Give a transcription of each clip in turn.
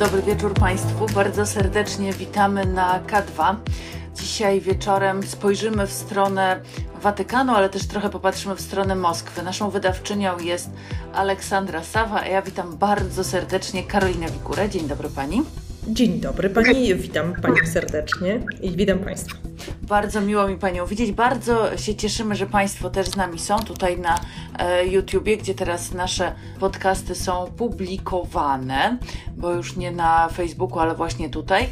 dobry wieczór Państwu. Bardzo serdecznie witamy na K2. Dzisiaj wieczorem spojrzymy w stronę Watykanu, ale też trochę popatrzymy w stronę Moskwy. Naszą wydawczynią jest Aleksandra Sawa, a ja witam bardzo serdecznie Karolinę Wikurę. Dzień dobry Pani. Dzień dobry Pani, witam Panią serdecznie i witam Państwa. Bardzo miło mi Panią widzieć. Bardzo się cieszymy, że Państwo też z nami są tutaj na YouTubie, gdzie teraz nasze podcasty są publikowane, bo już nie na Facebooku, ale właśnie tutaj.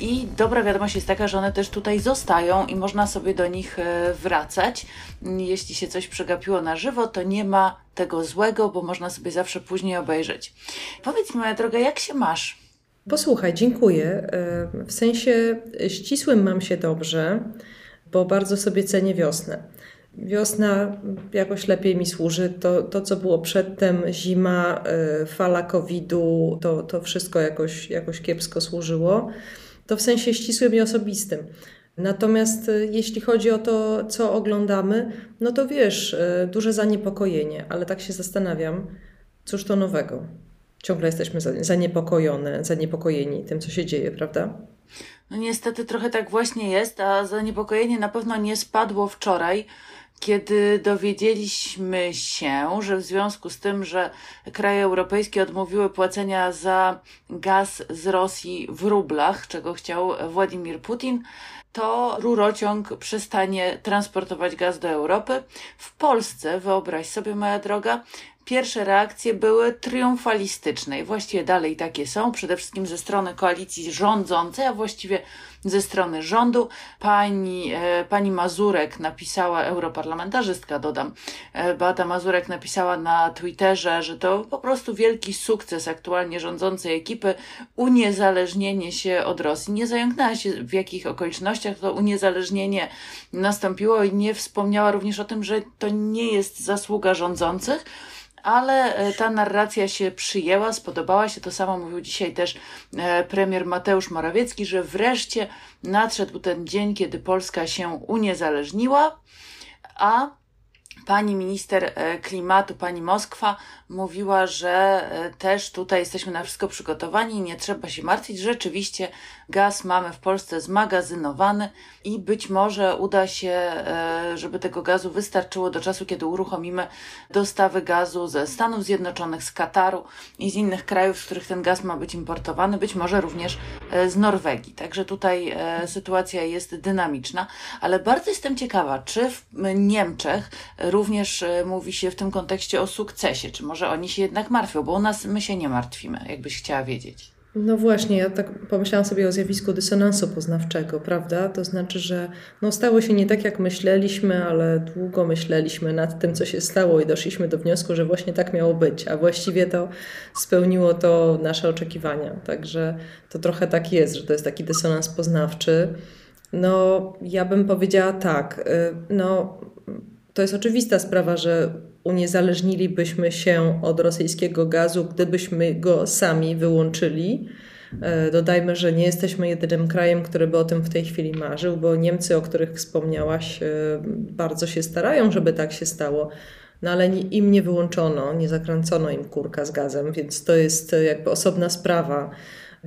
I dobra wiadomość jest taka, że one też tutaj zostają i można sobie do nich e, wracać. Jeśli się coś przegapiło na żywo, to nie ma tego złego, bo można sobie zawsze później obejrzeć. Powiedz mi, moja droga, jak się masz? Posłuchaj, dziękuję. E, w sensie ścisłym mam się dobrze, bo bardzo sobie cenię wiosnę. Wiosna jakoś lepiej mi służy. To, to co było przedtem, zima, e, fala COVID-u, to, to wszystko jakoś, jakoś kiepsko służyło. To w sensie ścisłym i osobistym. Natomiast e, jeśli chodzi o to, co oglądamy, no to wiesz, duże zaniepokojenie, ale tak się zastanawiam, cóż to nowego ciągle jesteśmy zaniepokojone, zaniepokojeni tym, co się dzieje, prawda? No niestety trochę tak właśnie jest, a zaniepokojenie na pewno nie spadło wczoraj, kiedy dowiedzieliśmy się, że w związku z tym, że kraje europejskie odmówiły płacenia za gaz z Rosji w rublach, czego chciał Władimir Putin, to rurociąg przestanie transportować gaz do Europy. W Polsce, wyobraź sobie, moja droga, pierwsze reakcje były triumfalistyczne i właściwie dalej takie są, przede wszystkim ze strony koalicji rządzącej, a właściwie ze strony rządu. Pani, e, pani Mazurek napisała, europarlamentarzystka dodam, e, Beata Mazurek napisała na Twitterze, że to po prostu wielki sukces aktualnie rządzącej ekipy, uniezależnienie się od Rosji. Nie zająknęła się w jakich okolicznościach to uniezależnienie nastąpiło i nie wspomniała również o tym, że to nie jest zasługa rządzących, ale e, ta narracja się przyjęła, spodobała się. To samo mówił dzisiaj też e, premier Mateusz Morawiecki, że wreszcie nadszedł ten dzień, kiedy Polska się uniezależniła, a pani minister e, klimatu, pani Moskwa, mówiła, że e, też tutaj jesteśmy na wszystko przygotowani i nie trzeba się martwić. Rzeczywiście gaz mamy w Polsce zmagazynowany i być może uda się, e, żeby tego gazu wystarczyło do czasu, kiedy uruchomimy dostawy gazu ze Stanów Zjednoczonych, z Kataru i z innych krajów, z których ten gaz ma być importowany, być może również z Norwegii. Także tutaj sytuacja jest dynamiczna, ale bardzo jestem ciekawa, czy w Niemczech również mówi się w tym kontekście o sukcesie, czy może że oni się jednak martwią, bo u nas my się nie martwimy, jakbyś chciała wiedzieć. No właśnie, ja tak pomyślałam sobie o zjawisku dysonansu poznawczego, prawda? To znaczy, że no stało się nie tak, jak myśleliśmy, ale długo myśleliśmy nad tym, co się stało i doszliśmy do wniosku, że właśnie tak miało być, a właściwie to spełniło to nasze oczekiwania. Także to trochę tak jest, że to jest taki dysonans poznawczy. No, ja bym powiedziała tak, y, no to jest oczywista sprawa, że uniezależnilibyśmy się od rosyjskiego gazu, gdybyśmy go sami wyłączyli. E, dodajmy, że nie jesteśmy jedynym krajem, który by o tym w tej chwili marzył, bo Niemcy, o których wspomniałaś, e, bardzo się starają, żeby tak się stało. No ale im nie wyłączono, nie zakręcono im kurka z gazem, więc to jest jakby osobna sprawa.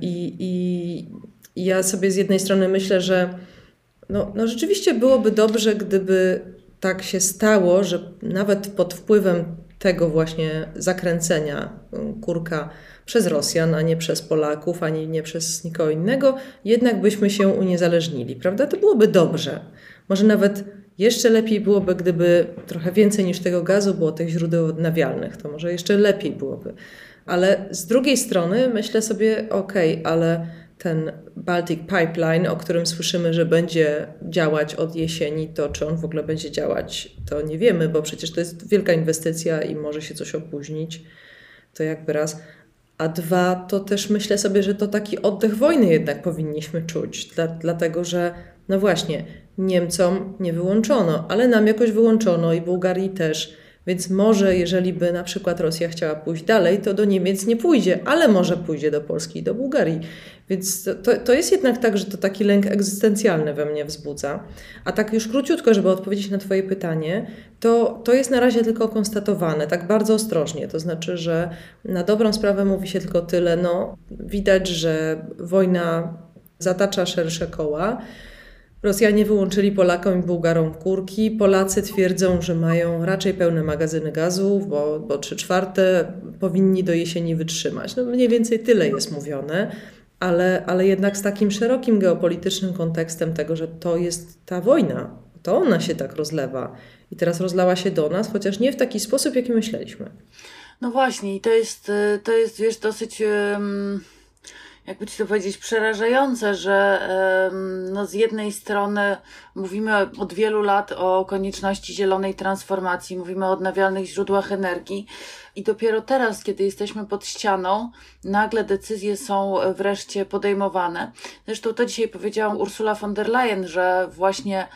I, i ja sobie z jednej strony myślę, że no, no rzeczywiście byłoby dobrze, gdyby tak się stało, że nawet pod wpływem tego właśnie zakręcenia um, kurka przez Rosjan, a nie przez Polaków, ani nie przez nikogo innego, jednak byśmy się uniezależnili, prawda? To byłoby dobrze. Może nawet jeszcze lepiej byłoby, gdyby trochę więcej niż tego gazu było tych źródeł odnawialnych. To może jeszcze lepiej byłoby. Ale z drugiej strony myślę sobie, okej, okay, ale ten Baltic Pipeline, o którym słyszymy, że będzie działać od jesieni, to czy on w ogóle będzie działać, to nie wiemy, bo przecież to jest wielka inwestycja i może się coś opóźnić. To jakby raz. A dwa, to też myślę sobie, że to taki oddech wojny jednak powinniśmy czuć, dla, dlatego że, no właśnie, Niemcom nie wyłączono, ale nam jakoś wyłączono i Bułgarii też Więc może, jeżeli by na przykład Rosja chciała pójść dalej, to do Niemiec nie pójdzie, ale może pójdzie do Polski i do Bułgarii. Więc to, to jest jednak tak, że to taki lęk egzystencjalny we mnie wzbudza. A tak już króciutko, żeby odpowiedzieć na Twoje pytanie, to, to jest na razie tylko konstatowane, tak bardzo ostrożnie. To znaczy, że na dobrą sprawę mówi się tylko tyle, no widać, że wojna zatacza szersze koła. Rosjanie wyłączyli Polakom i Bułgarom kurki. Polacy twierdzą, że mają raczej pełne magazyny gazu, bo, bo 3 czwarte powinni do jesieni wytrzymać. No mniej więcej tyle jest mówione, ale, ale jednak z takim szerokim geopolitycznym kontekstem tego, że to jest ta wojna, to ona się tak rozlewa. I teraz rozlała się do nas, chociaż nie w taki sposób, jaki myśleliśmy. No właśnie, i to jest, to jest wiesz, dosyć. Jakby ci to powiedzieć, przerażające, że no, z jednej strony mówimy od wielu lat o konieczności zielonej transformacji, mówimy o odnawialnych źródłach energii i dopiero teraz, kiedy jesteśmy pod ścianą, nagle decyzje są wreszcie podejmowane. Zresztą to dzisiaj powiedziałam Ursula von der Leyen, że właśnie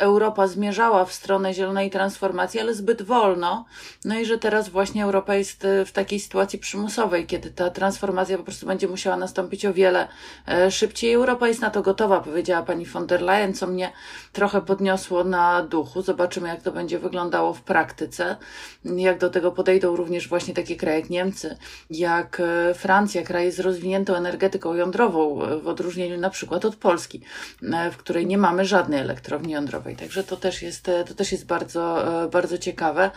Europa zmierzała w stronę zielonej transformacji, ale zbyt wolno. No i że teraz właśnie Europa jest e, w takiej sytuacji przymusowej, kiedy ta transformacja po prostu będzie musiała nastąpić o wiele e, szybciej. Europa jest na to gotowa, powiedziała pani von der Leyen, co mnie trochę podniosło na duchu. Zobaczymy, jak to będzie wyglądało w praktyce, jak do tego podejdą również właśnie takie kraje jak Niemcy, jak e, Francja, kraje z rozwiniętą energetyką jądrową, w odróżnieniu na przykład od Polski, w której nie mamy żadnej elektrowni jądrowej. Także to też jest, e, to też jest bardzo, e, bardzo ciekawe.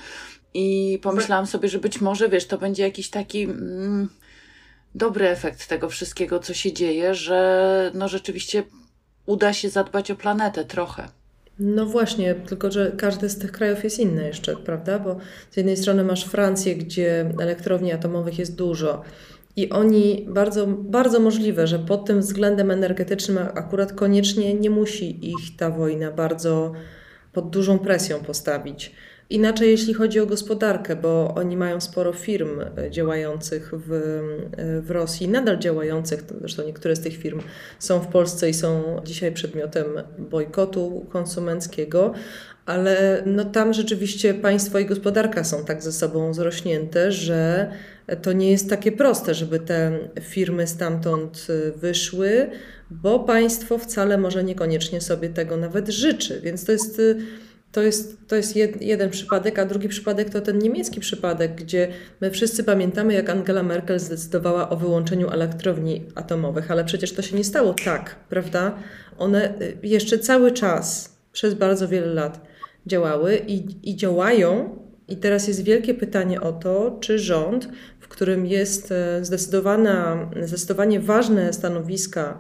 I pomyślałam sobie, że być może, wiesz, to będzie jakiś taki mm, dobry efekt tego wszystkiego, co się dzieje, że no rzeczywiście uda się zadbać o planetę trochę. No właśnie, tylko że każdy z tych krajów jest inny jeszcze, prawda? Bo z jednej strony masz Francję, gdzie elektrowni atomowych jest dużo. I oni bardzo, bardzo możliwe, że pod tym względem energetycznym akurat koniecznie nie musi ich ta wojna bardzo pod dużą presją postawić. Inaczej jeśli chodzi o gospodarkę, bo oni mają sporo firm e, działających w, e, w Rosji, nadal działających, zresztą niektóre z tych firm są w Polsce i są dzisiaj przedmiotem bojkotu konsumenckiego, ale no tam rzeczywiście państwo i gospodarka są tak ze sobą zrośnięte, że to nie jest takie proste, żeby te firmy stamtąd y, wyszły, bo państwo wcale może niekoniecznie sobie tego nawet życzy. Więc to jest. To jest, to jest jed, jeden przypadek, a drugi przypadek to ten niemiecki przypadek, gdzie my wszyscy pamiętamy, jak Angela Merkel zdecydowała o wyłączeniu elektrowni atomowych, ale przecież to się nie stało tak, prawda? One y, jeszcze cały czas, przez bardzo wiele lat działały i, i działają. I teraz jest wielkie pytanie o to, czy rząd którym jest e, zdecydowana, zdecydowanie ważne stanowiska,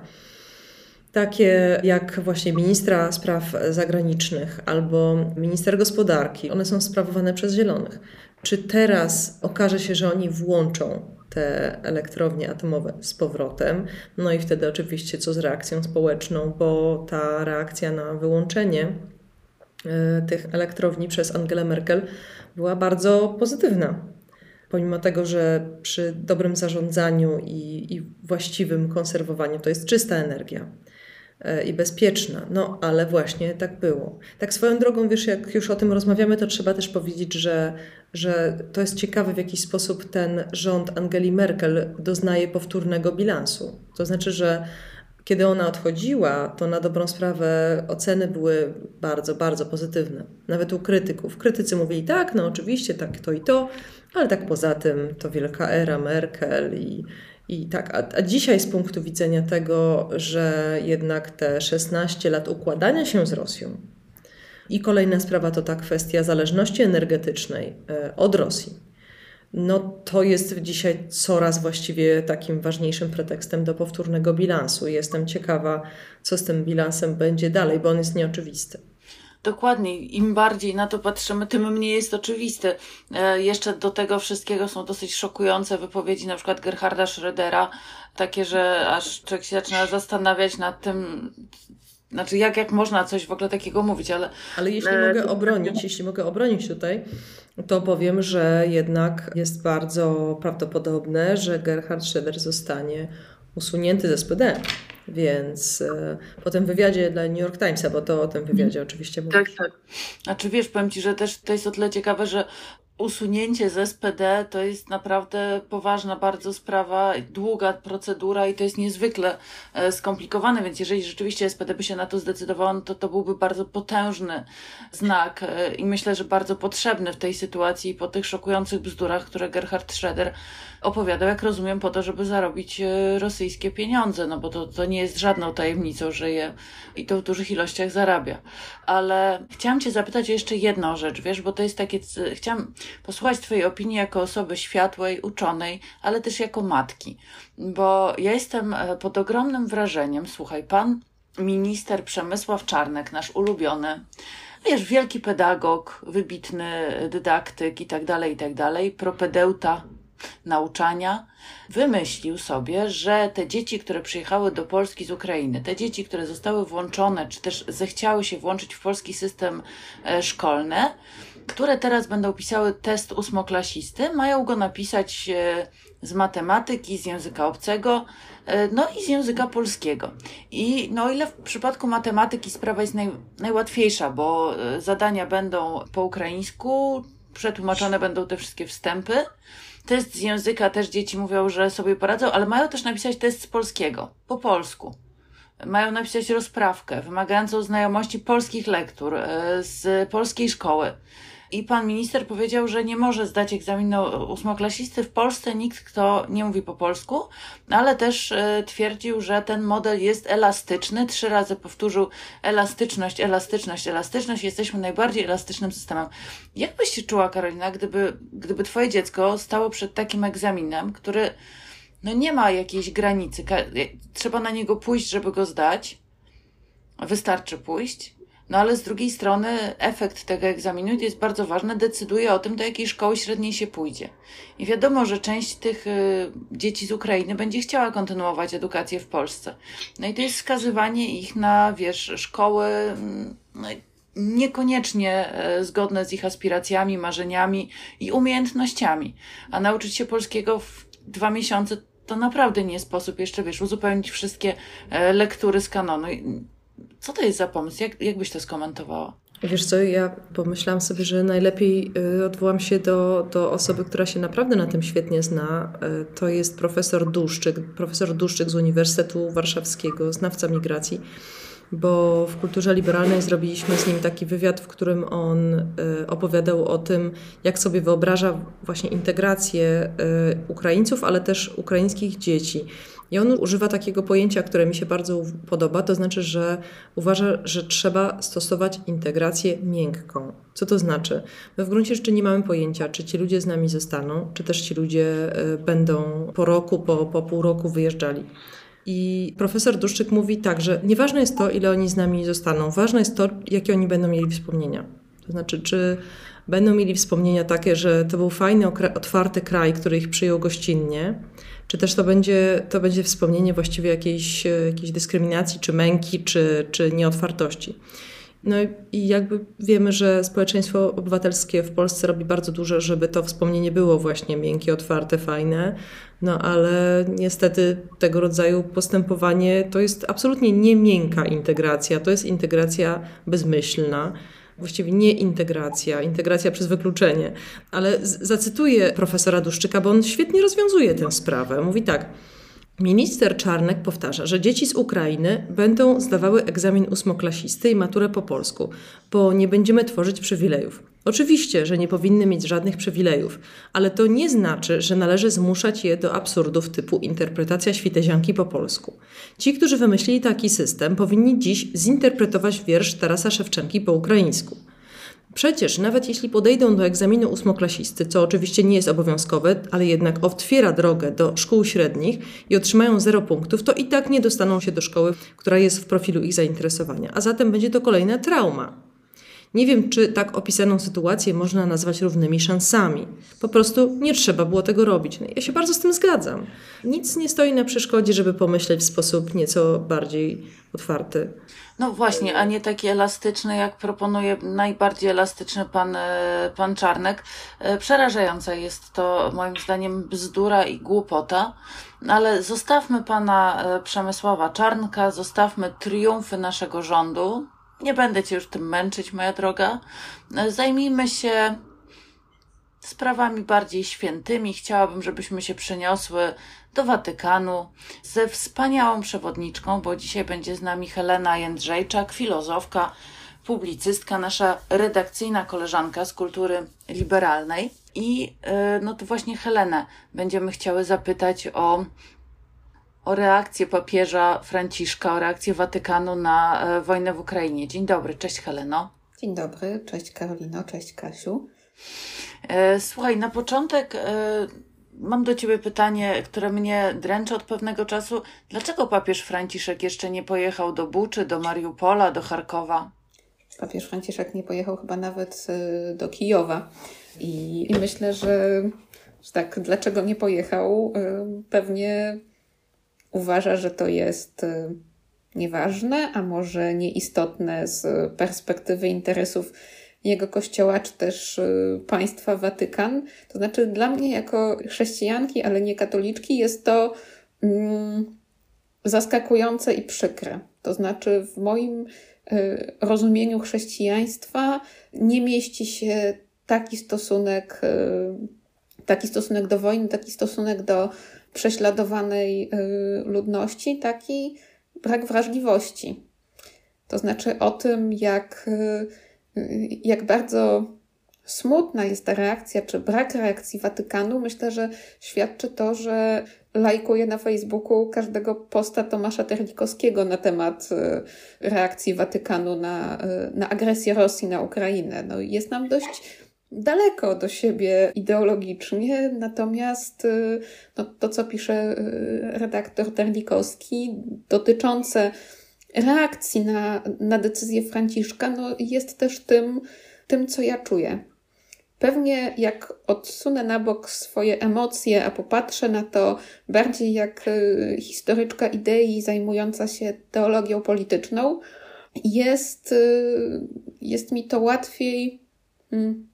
takie jak właśnie ministra spraw zagranicznych albo minister gospodarki, one są sprawowane przez Zielonych. Czy teraz okaże się, że oni włączą te elektrownie atomowe z powrotem? No i wtedy oczywiście co z reakcją społeczną, bo ta reakcja na wyłączenie e, tych elektrowni przez Angelę Merkel była bardzo pozytywna pomimo tego, że przy dobrym zarządzaniu i, i właściwym konserwowaniu to jest czysta energia i bezpieczna. No, ale właśnie tak było. Tak swoją drogą, wiesz, jak już o tym rozmawiamy, to trzeba też powiedzieć, że, że to jest ciekawe, w jaki sposób ten rząd Angeli Merkel doznaje powtórnego bilansu. To znaczy, że kiedy ona odchodziła, to na dobrą sprawę oceny były bardzo, bardzo pozytywne. Nawet u krytyków. Krytycy mówili tak, no oczywiście, tak to i to, ale tak poza tym to wielka era Merkel i, i tak. A, a dzisiaj z punktu widzenia tego, że jednak te 16 lat układania się z Rosją i kolejna sprawa to ta kwestia zależności energetycznej e, od Rosji no to jest dzisiaj coraz właściwie takim ważniejszym pretekstem do powtórnego bilansu. Jestem ciekawa, co z tym bilansem będzie dalej, bo on jest nieoczywisty. Dokładnie, im bardziej na to patrzymy, tym mniej jest oczywiste. E, jeszcze do tego wszystkiego są dosyć szokujące wypowiedzi na przykład Gerharda Schrödera, takie, że aż człowiek się zaczyna zastanawiać nad tym, znaczy, jak, jak można coś w ogóle takiego mówić, ale. Ale jeśli e, mogę obronić, jeśli mogę obronić tutaj, to powiem, że jednak jest bardzo prawdopodobne, że Gerhard Schröder zostanie usunięty ze SPD. Więc e, po tym wywiadzie dla New York Timesa, bo to o tym wywiadzie oczywiście mówisz. Tak, tak. A czy wiesz, powiem Ci, że też to jest o tyle ciekawe, że usunięcie z SPD to jest naprawdę poważna bardzo sprawa, długa procedura i to jest niezwykle e, skomplikowane, więc jeżeli rzeczywiście SPD by się na to zdecydowało, no to to byłby bardzo potężny znak e, i myślę, że bardzo potrzebny w tej sytuacji po tych szokujących bzdurach, które Gerhard Schroeder opowiadał, jak rozumiem, po to, żeby zarobić e, rosyjskie pieniądze, no bo to, to nie jest żadną tajemnicą, że je i to w dużych ilościach zarabia. Ale chciałam Cię zapytać o jeszcze jedną rzecz, wiesz, bo to jest takie, chciałam posłuchać Twojej opinii jako osoby światłej, uczonej, ale też jako matki, bo ja jestem e, pod ogromnym wrażeniem, słuchaj, pan minister Przemysław Czarnek, nasz ulubiony, wiesz, wielki pedagog, wybitny dydaktyk i tak dalej, i tak dalej, propedeuta nauczania, wymyślił sobie, że te dzieci, które przyjechały do Polski z Ukrainy, te dzieci, które zostały włączone, czy też zechciały się włączyć w polski system e, szkolny, które teraz będą pisały test ósmoklasisty, mają go napisać e, z matematyki, z języka obcego, e, no i z języka polskiego. I no ile w przypadku matematyki sprawa jest naj, najłatwiejsza, bo zadania będą po ukraińsku, przetłumaczone będą te wszystkie wstępy, Test z języka też dzieci mówią, że sobie poradzą, ale mają też napisać test z polskiego, po polsku. Mają napisać rozprawkę wymagającą znajomości polskich lektur e, z polskiej szkoły. I pan minister powiedział, że nie może zdać egzaminu ósmoklasisty w Polsce nikt, kto nie mówi po polsku, ale też e, twierdził, że ten model jest elastyczny. Trzy razy powtórzył elastyczność, elastyczność, elastyczność. Jesteśmy najbardziej elastycznym systemem. Jak byś się czuła, Karolina, gdyby, gdyby twoje dziecko stało przed takim egzaminem, który no nie ma jakiejś granicy. Trzeba na niego pójść, żeby go zdać. Wystarczy pójść no ale z drugiej strony efekt tego egzaminu jest bardzo ważny, decyduje o tym, do jakiej szkoły średniej się pójdzie. I wiadomo, że część tych y, dzieci z Ukrainy będzie chciała kontynuować edukację w Polsce. No i to jest skazywanie ich na, wiesz, szkoły mm, no, niekoniecznie e, zgodne z ich aspiracjami, marzeniami i umiejętnościami. A nauczyć się polskiego w dwa miesiące to naprawdę nie sposób jeszcze, wiesz, uzupełnić wszystkie e, lektury z kanonu. Co to jest za pomysł? Jak, jak byś to skomentowała? Wiesz co, ja pomyślałam sobie, że najlepiej y, odwołam się do, do osoby, która się naprawdę na tym świetnie zna. Y, to jest profesor Duszczyk, profesor Duszczyk z Uniwersytetu Warszawskiego, znawca migracji bo w kulturze liberalnej zrobiliśmy z nim taki wywiad, w którym on y, opowiadał o tym, jak sobie wyobraża właśnie integrację Ukraińców, ale też ukraińskich dzieci. I on używa takiego pojęcia, które mi się bardzo podoba, to znaczy, że uważa, że trzeba stosować integrację miękką. Co to znaczy? My w gruncie rzeczy nie mamy pojęcia, czy ci ludzie z nami zostaną, czy też ci ludzie e, będą po roku, po, po pół roku wyjeżdżali. I profesor Duszczyk mówi tak, że nieważne jest to, ile oni z nami zostaną, ważne jest to, jakie oni będą mieli wspomnienia. To znaczy, czy będą mieli wspomnienia takie, że to był fajny, otwarty kraj, który ich przyjął gościnnie, czy też to będzie, to będzie wspomnienie właściwie jakiejś, jakiejś dyskryminacji, czy męki, czy, czy nieotwartości. No i jakby wiemy, że społeczeństwo obywatelskie w Polsce robi bardzo dużo, żeby to wspomnienie było właśnie miękkie, otwarte, fajne, no ale niestety tego rodzaju postępowanie to jest absolutnie nie miękka integracja, to jest integracja bezmyślna właściwie nie integracja, integracja przez wykluczenie. Ale zacytuję profesora Duszczyka, bo on świetnie rozwiązuje tę sprawę. Mówi tak. Minister Czarnek powtarza, że dzieci z Ukrainy będą zdawały egzamin ósmoklasisty i maturę po polsku, bo nie będziemy tworzyć przywilejów. Oczywiście, że nie powinny mieć żadnych przywilejów, ale to nie znaczy, że należy zmuszać je do absurdów typu interpretacja świtezianki po polsku. Ci, którzy wymyślili taki system, powinni dziś zinterpretować wiersz Tarasa Szewczenki po ukraińsku. Przecież nawet jeśli podejdą do egzaminu ósmoklasisty, co oczywiście nie jest obowiązkowe, ale jednak otwiera drogę do szkół średnich i otrzymają zero punktów, to i tak nie dostaną się do szkoły, która jest w profilu ich zainteresowania. A zatem będzie to kolejna trauma. Nie wiem, czy tak opisaną sytuację można nazwać równymi szansami. Po prostu nie trzeba było tego robić. No, ja się bardzo z tym zgadzam. Nic nie stoi na przeszkodzie, żeby pomyśleć w sposób nieco bardziej otwarty. No właśnie, a nie taki elastyczny, jak proponuje najbardziej elastyczny pan, e, pan Czarnek. E, przerażająca jest to moim zdaniem bzdura i głupota, ale zostawmy pana e, Przemysława Czarnka, zostawmy triumfy naszego rządu. Nie będę cię już tym męczyć, moja droga. Zajmijmy się sprawami bardziej świętymi. Chciałabym, żebyśmy się przeniosły do Watykanu ze wspaniałą przewodniczką, bo dzisiaj będzie z nami Helena Jędrzejczak, filozofka, publicystka, nasza redakcyjna koleżanka z kultury liberalnej. I e, no to właśnie Helenę będziemy chciały zapytać o, o reakcję papieża Franciszka, o reakcję Watykanu na e, wojnę w Ukrainie. Dzień dobry, cześć Heleno. Dzień dobry, cześć Karolino, cześć Kasiu. E, słuchaj, na początek Mam do Ciebie pytanie, które mnie dręczy od pewnego czasu. Dlaczego papież Franciszek jeszcze nie pojechał do Buczy, do Mariupola, do Charkowa? Papież Franciszek nie pojechał chyba nawet do Kijowa. I, i myślę, że, że tak, dlaczego nie pojechał? Pewnie uważa, że to jest y, nieważne, a może nieistotne z perspektywy interesów jego kościoła, czy też y, państwa Watykan. To znaczy, dla mnie, jako chrześcijanki, ale nie katoliczki, jest to mm, zaskakujące i przykre. To znaczy, w moim y, rozumieniu chrześcijaństwa nie mieści się taki stosunek, taki stosunek do wojny, taki stosunek do prześladowanej y, ludności, taki brak wrażliwości. To znaczy o tym, jak y, jak bardzo smutna jest ta reakcja, czy brak reakcji Watykanu, myślę, że świadczy to, że lajkuje na Facebooku każdego posta Tomasza Terlikowskiego na temat e, reakcji Watykanu na, na agresję Rosji na Ukrainę. No, jest nam dość daleko do siebie ideologicznie, natomiast e, no, to, co pisze redaktor Terlikowski dotyczące reakcji na, na decyzję Franciszka no, jest też tym, tym, co ja czuję. Pewnie jak odsunę na bok swoje emocje, a popatrzę na to bardziej jak y, historyczka idei zajmująca się teologią polityczną, jest, y, jest mi to łatwiej hmm,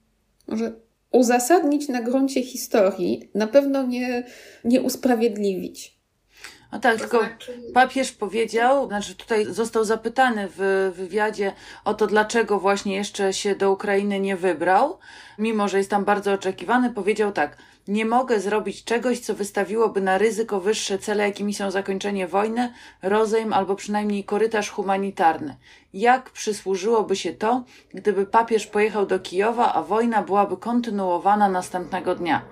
może uzasadnić na gruncie historii, na pewno nie, nie usprawiedliwić. No tak, to tylko znaczy... papież powiedział, znaczy tutaj został zapytany w wywiadzie o to, dlaczego właśnie jeszcze się do Ukrainy nie wybrał, mimo że jest tam bardzo oczekiwany, powiedział tak, nie mogę zrobić czegoś, co wystawiłoby na ryzyko wyższe cele, jakimi są zakończenie wojny, rozejm albo przynajmniej korytarz humanitarny. Jak przysłużyłoby się to, gdyby papież pojechał do Kijowa, a wojna byłaby kontynuowana następnego dnia?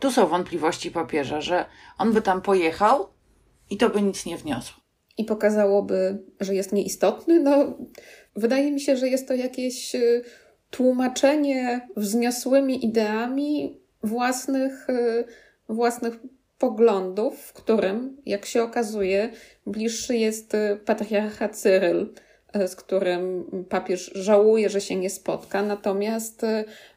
Tu są wątpliwości papieża, że on by tam pojechał, i to by nic nie wniosło. I pokazałoby, że jest nieistotny? No, wydaje mi się, że jest to jakieś y, tłumaczenie wzniosłymi ideami własnych, y, własnych poglądów, w którym, jak się okazuje, bliższy jest y, patriarcha Cyryl, z którym papież żałuje, że się nie spotka, natomiast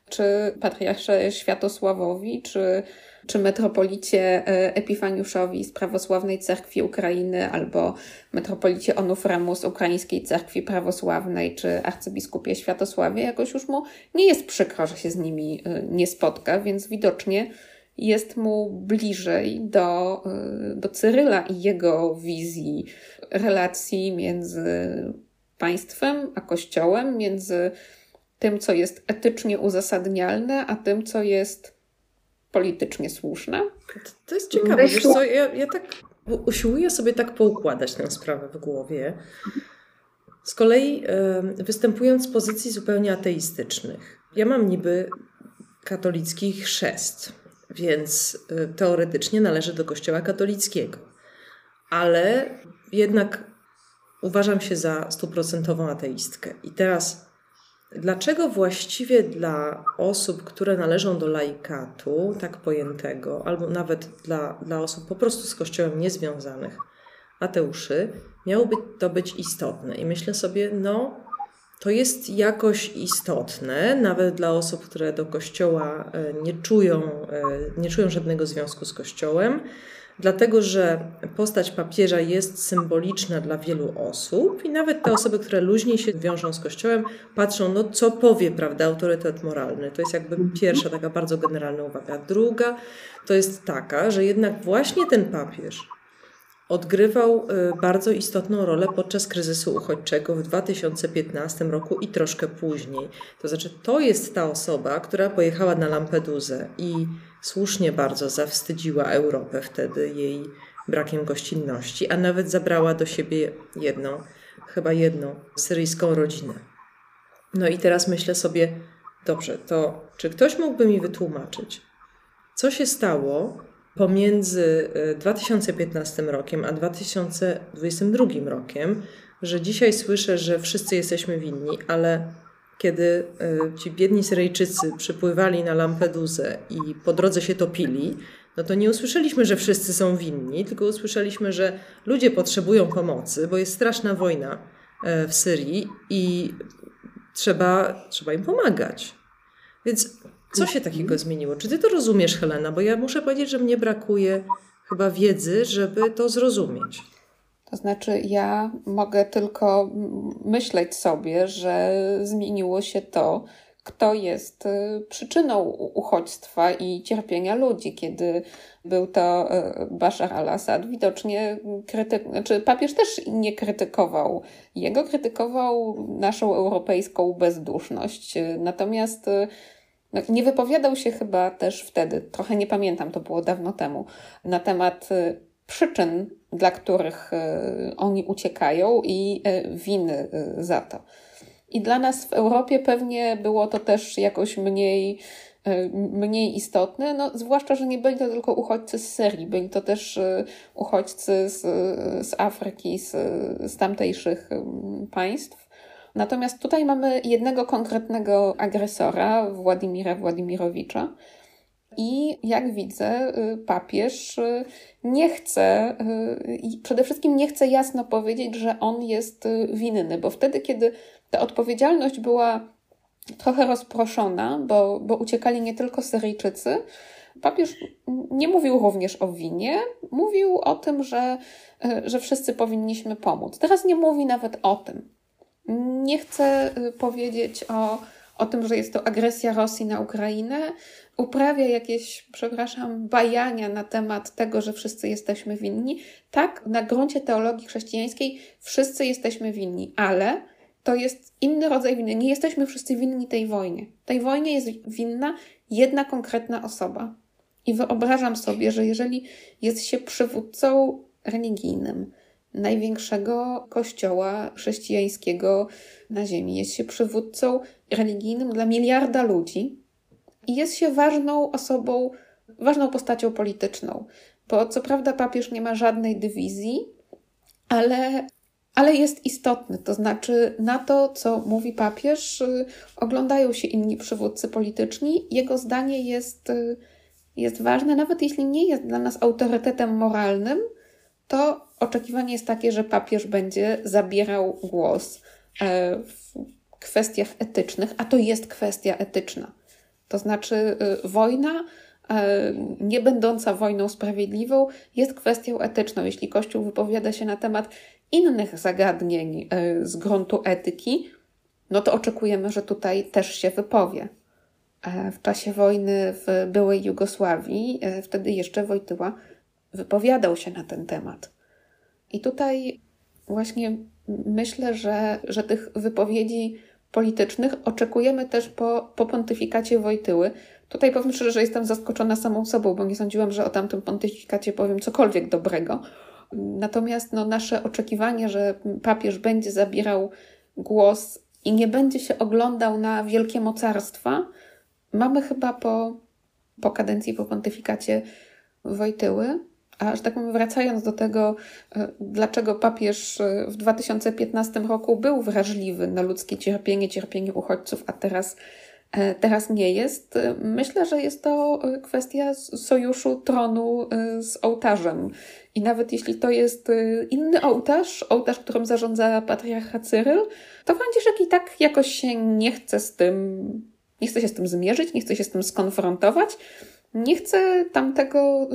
czy patriarsze Światosławowi, czy czy metropolicie e, Epifaniuszowi z Prawosławnej Cerkwi Ukrainy, albo metropolicie Onufremu z Ukraińskiej Cerkwi Prawosławnej, czy arcybiskupie Światosławie, jakoś już mu nie jest przykro, że się z nimi e, nie spotka, więc widocznie jest mu bliżej do, e, do Cyryla i jego wizji relacji między państwem a kościołem, między tym, co jest etycznie uzasadnialne, a tym, co jest politycznie słuszne. To jest ciekawe, wiesz co, ja, ja tak usiłuję sobie tak poukładać tę sprawę w głowie. Z kolei y, występując z pozycji zupełnie ateistycznych. Ja mam niby katolicki chrzest, więc y, teoretycznie należy do kościoła katolickiego. Ale jednak uważam się za stuprocentową ateistkę. I teraz Dlaczego właściwie dla osób, które należą do laikatu, tak pojętego, albo nawet dla, dla osób po prostu z Kościołem niezwiązanych, ateuszy, miałoby to być istotne? I myślę sobie, no, to jest jakoś istotne, nawet dla osób, które do Kościoła e, nie czują, e, nie czują żadnego związku z Kościołem, dlatego że postać papieża jest symboliczna dla wielu osób i nawet te osoby, które luźniej się wiążą z Kościołem, patrzą, no co powie, prawda, autorytet moralny. To jest jakby pierwsza taka bardzo generalna uwaga. Druga to jest taka, że jednak właśnie ten papież odgrywał y, bardzo istotną rolę podczas kryzysu uchodźczego w 2015 roku i troszkę później. To znaczy, to jest ta osoba, która pojechała na Lampedusę i słusznie bardzo zawstydziła Europę wtedy jej brakiem gościnności, a nawet zabrała do siebie jedną, chyba jedną syryjską rodzinę. No i teraz myślę sobie, dobrze, to czy ktoś mógłby mi wytłumaczyć, co się stało, pomiędzy 2015 e, rokiem a 2022 rokiem, że dzisiaj słyszę, że wszyscy jesteśmy winni, ale kiedy e, ci biedni Syryjczycy przypływali na Lampedusę i po drodze się topili, no to nie usłyszeliśmy, że wszyscy są winni, tylko usłyszeliśmy, że ludzie potrzebują pomocy, bo jest straszna wojna e, w Syrii i trzeba, trzeba im pomagać. Więc co się takiego zmieniło? Czy ty to rozumiesz, Helena? Bo ja muszę powiedzieć, że mnie brakuje chyba wiedzy, żeby to zrozumić. To znaczy, ja mogę tylko myśleć sobie, że zmieniło się to, kto jest y, przyczyną uchodźstwa i cierpienia ludzi. Kiedy był to y, Bashar al-Assad, widocznie krytyk, znaczy papież też nie krytykował jego, krytykował naszą europejską bezduszność. Natomiast y, no, nie wypowiadał się chyba też wtedy, trochę nie pamiętam, to było dawno temu, na temat przyczyn, dla których y, oni uciekają i y, winy za to. I dla nas w Europie pewnie było to też jakoś mniej, mniej istotne, no, zwłaszcza, że nie byli to tylko uchodźcy z Syrii, byli to też uchodźcy z, z Afryki, z, z tamtejszych państw. Natomiast tutaj mamy jednego konkretnego agresora, Władimira Władimirowicza. I jak widzę, y, papież y, nie chce, y, przede wszystkim nie chce jasno powiedzieć, że on jest winny, bo wtedy, kiedy ta odpowiedzialność była trochę rozproszona, bo, bo uciekali nie tylko Syryjczycy, papież nie mówił również o winie, mówił o tym, że, że wszyscy powinniśmy pomóc. Teraz nie mówi nawet o tym. Nie chcę y, powiedzieć o, o tym, że jest to agresja Rosji na Ukrainę. Uprawia jakieś, przepraszam, bajania na temat tego, że wszyscy jesteśmy winni. Tak, na gruncie teologii chrześcijańskiej wszyscy jesteśmy winni, ale to jest inny rodzaj winy. Nie jesteśmy wszyscy winni tej wojnie. Tej wojnie jest winna jedna konkretna osoba. I wyobrażam sobie, że jeżeli jest się przywódcą religijnym, największego kościoła chrześcijańskiego na Ziemi. Jest się przywódcą religijnym dla miliarda ludzi i jest się ważną osobą, ważną postacią polityczną. Bo co prawda papież nie ma żadnej dywizji, ale, ale jest istotny. To znaczy, na to, co mówi papież, y, oglądają się inni przywódcy polityczni. Jego zdanie jest, y, jest ważne, nawet jeśli nie jest dla nas autorytetem moralnym, to oczekiwanie jest takie, że papież będzie zabierał głos e, w kwestiach etycznych, a to jest kwestia etyczna. To znaczy, y, wojna, e, nie będąca wojną sprawiedliwą, jest kwestią etyczną. Jeśli Kościół wypowiada się na temat innych zagadnień e, z gruntu etyki, no to oczekujemy, że tutaj też się wypowie. W czasie wojny w byłej Jugosławii, wtedy jeszcze Wojtyła wypowiadał się na ten temat. I tutaj właśnie myślę, że, że tych wypowiedzi politycznych oczekujemy też po, po pontyfikacie Wojtyły. Tutaj powiem szczerze, że jestem zaskoczona samą sobą, bo nie sądziłam, że o tamtym pontyfikacie powiem cokolwiek dobrego. Natomiast no, nasze oczekiwanie, że papież będzie zabierał głos i nie będzie się oglądał na wielkie mocarstwa, mamy chyba po, po kadencji, po pontyfikacie Wojtyły. A że tak powiem, wracając do tego, e, dlaczego papież e, w 2015 roku był wrażliwy na ludzkie cierpienie, cierpienie uchodźców, a teraz teraz nie jest. Myślę, że jest to kwestia sojuszu tronu z ołtarzem. I nawet jeśli to jest inny ołtarz, ołtarz, którym zarządza patriarcha Cyryl, to Franciszek i tak jakoś się nie chce z tym, nie chce się z tym zmierzyć, nie chce się z tym skonfrontować, nie chce tamtego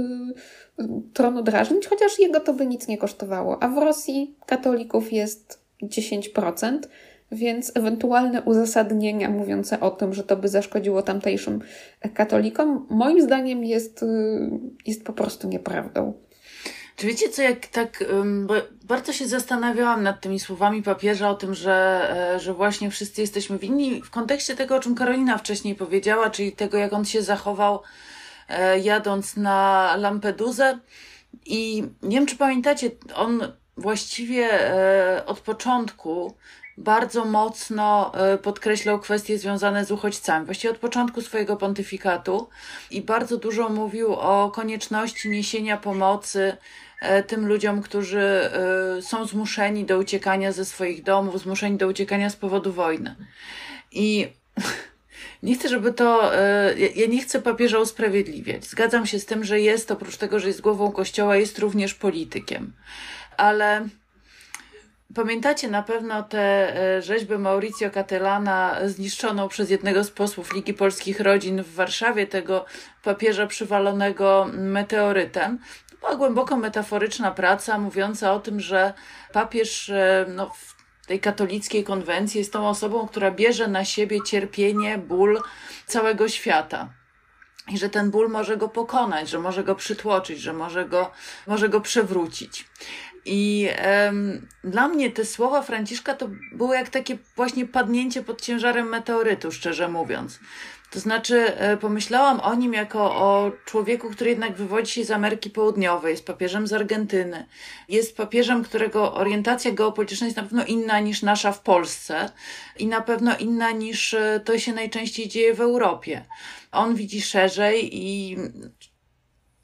tronu drażnić, chociaż jego to by nic nie kosztowało. A w Rosji katolików jest 10%, więc ewentualne uzasadnienia mówiące o tym, że to by zaszkodziło tamtejszym katolikom, moim zdaniem jest, y, jest po prostu nieprawdą. Czy wiecie co, jak tak, bo bardzo się zastanawiałam nad tymi słowami papieża o tym, że, e, że właśnie wszyscy jesteśmy winni w kontekście tego, o czym Karolina wcześniej powiedziała, czyli tego, jak on się zachował jadąc na Lampedusę. I nie wiem, czy pamiętacie, on właściwie e, od początku bardzo mocno e, podkreślał kwestie związane z uchodźcami, właściwie od początku swojego pontyfikatu i bardzo dużo mówił o konieczności niesienia pomocy tym ludziom, którzy są zmuszeni do uciekania ze swoich domów, zmuszeni do uciekania z powodu wojny. I Nie chcę, żeby to. E, ja nie chcę papieża usprawiedliwiać. Zgadzam się z tym, że jest, oprócz tego, że jest głową kościoła, jest również politykiem. Ale pamiętacie na pewno tę e, rzeźbę Mauricio Catellana zniszczoną przez jednego z posłów Ligi Polskich Rodzin w Warszawie, tego papieża przywalonego meteorytem. To była głęboko metaforyczna praca mówiąca o tym, że papież e, no, w tej katolickiej konwencji jest tą osobą, która bierze na siebie cierpienie, ból całego świata. I że ten ból może go pokonać, że może go przytłoczyć, że może go, może go przewrócić. I um, dla mnie te słowa Franciszka to było jak takie właśnie padnięcie pod ciężarem meteorytu, szczerze mówiąc. To znaczy, e, pomyślałam o nim jako o człowieku, który jednak wywodzi się z Ameryki Południowej, jest papieżem z Argentyny, jest papieżem, którego orientacja geopolityczna jest na pewno inna niż nasza w Polsce i na pewno inna niż e, to się najczęściej dzieje w Europie. On widzi szerzej i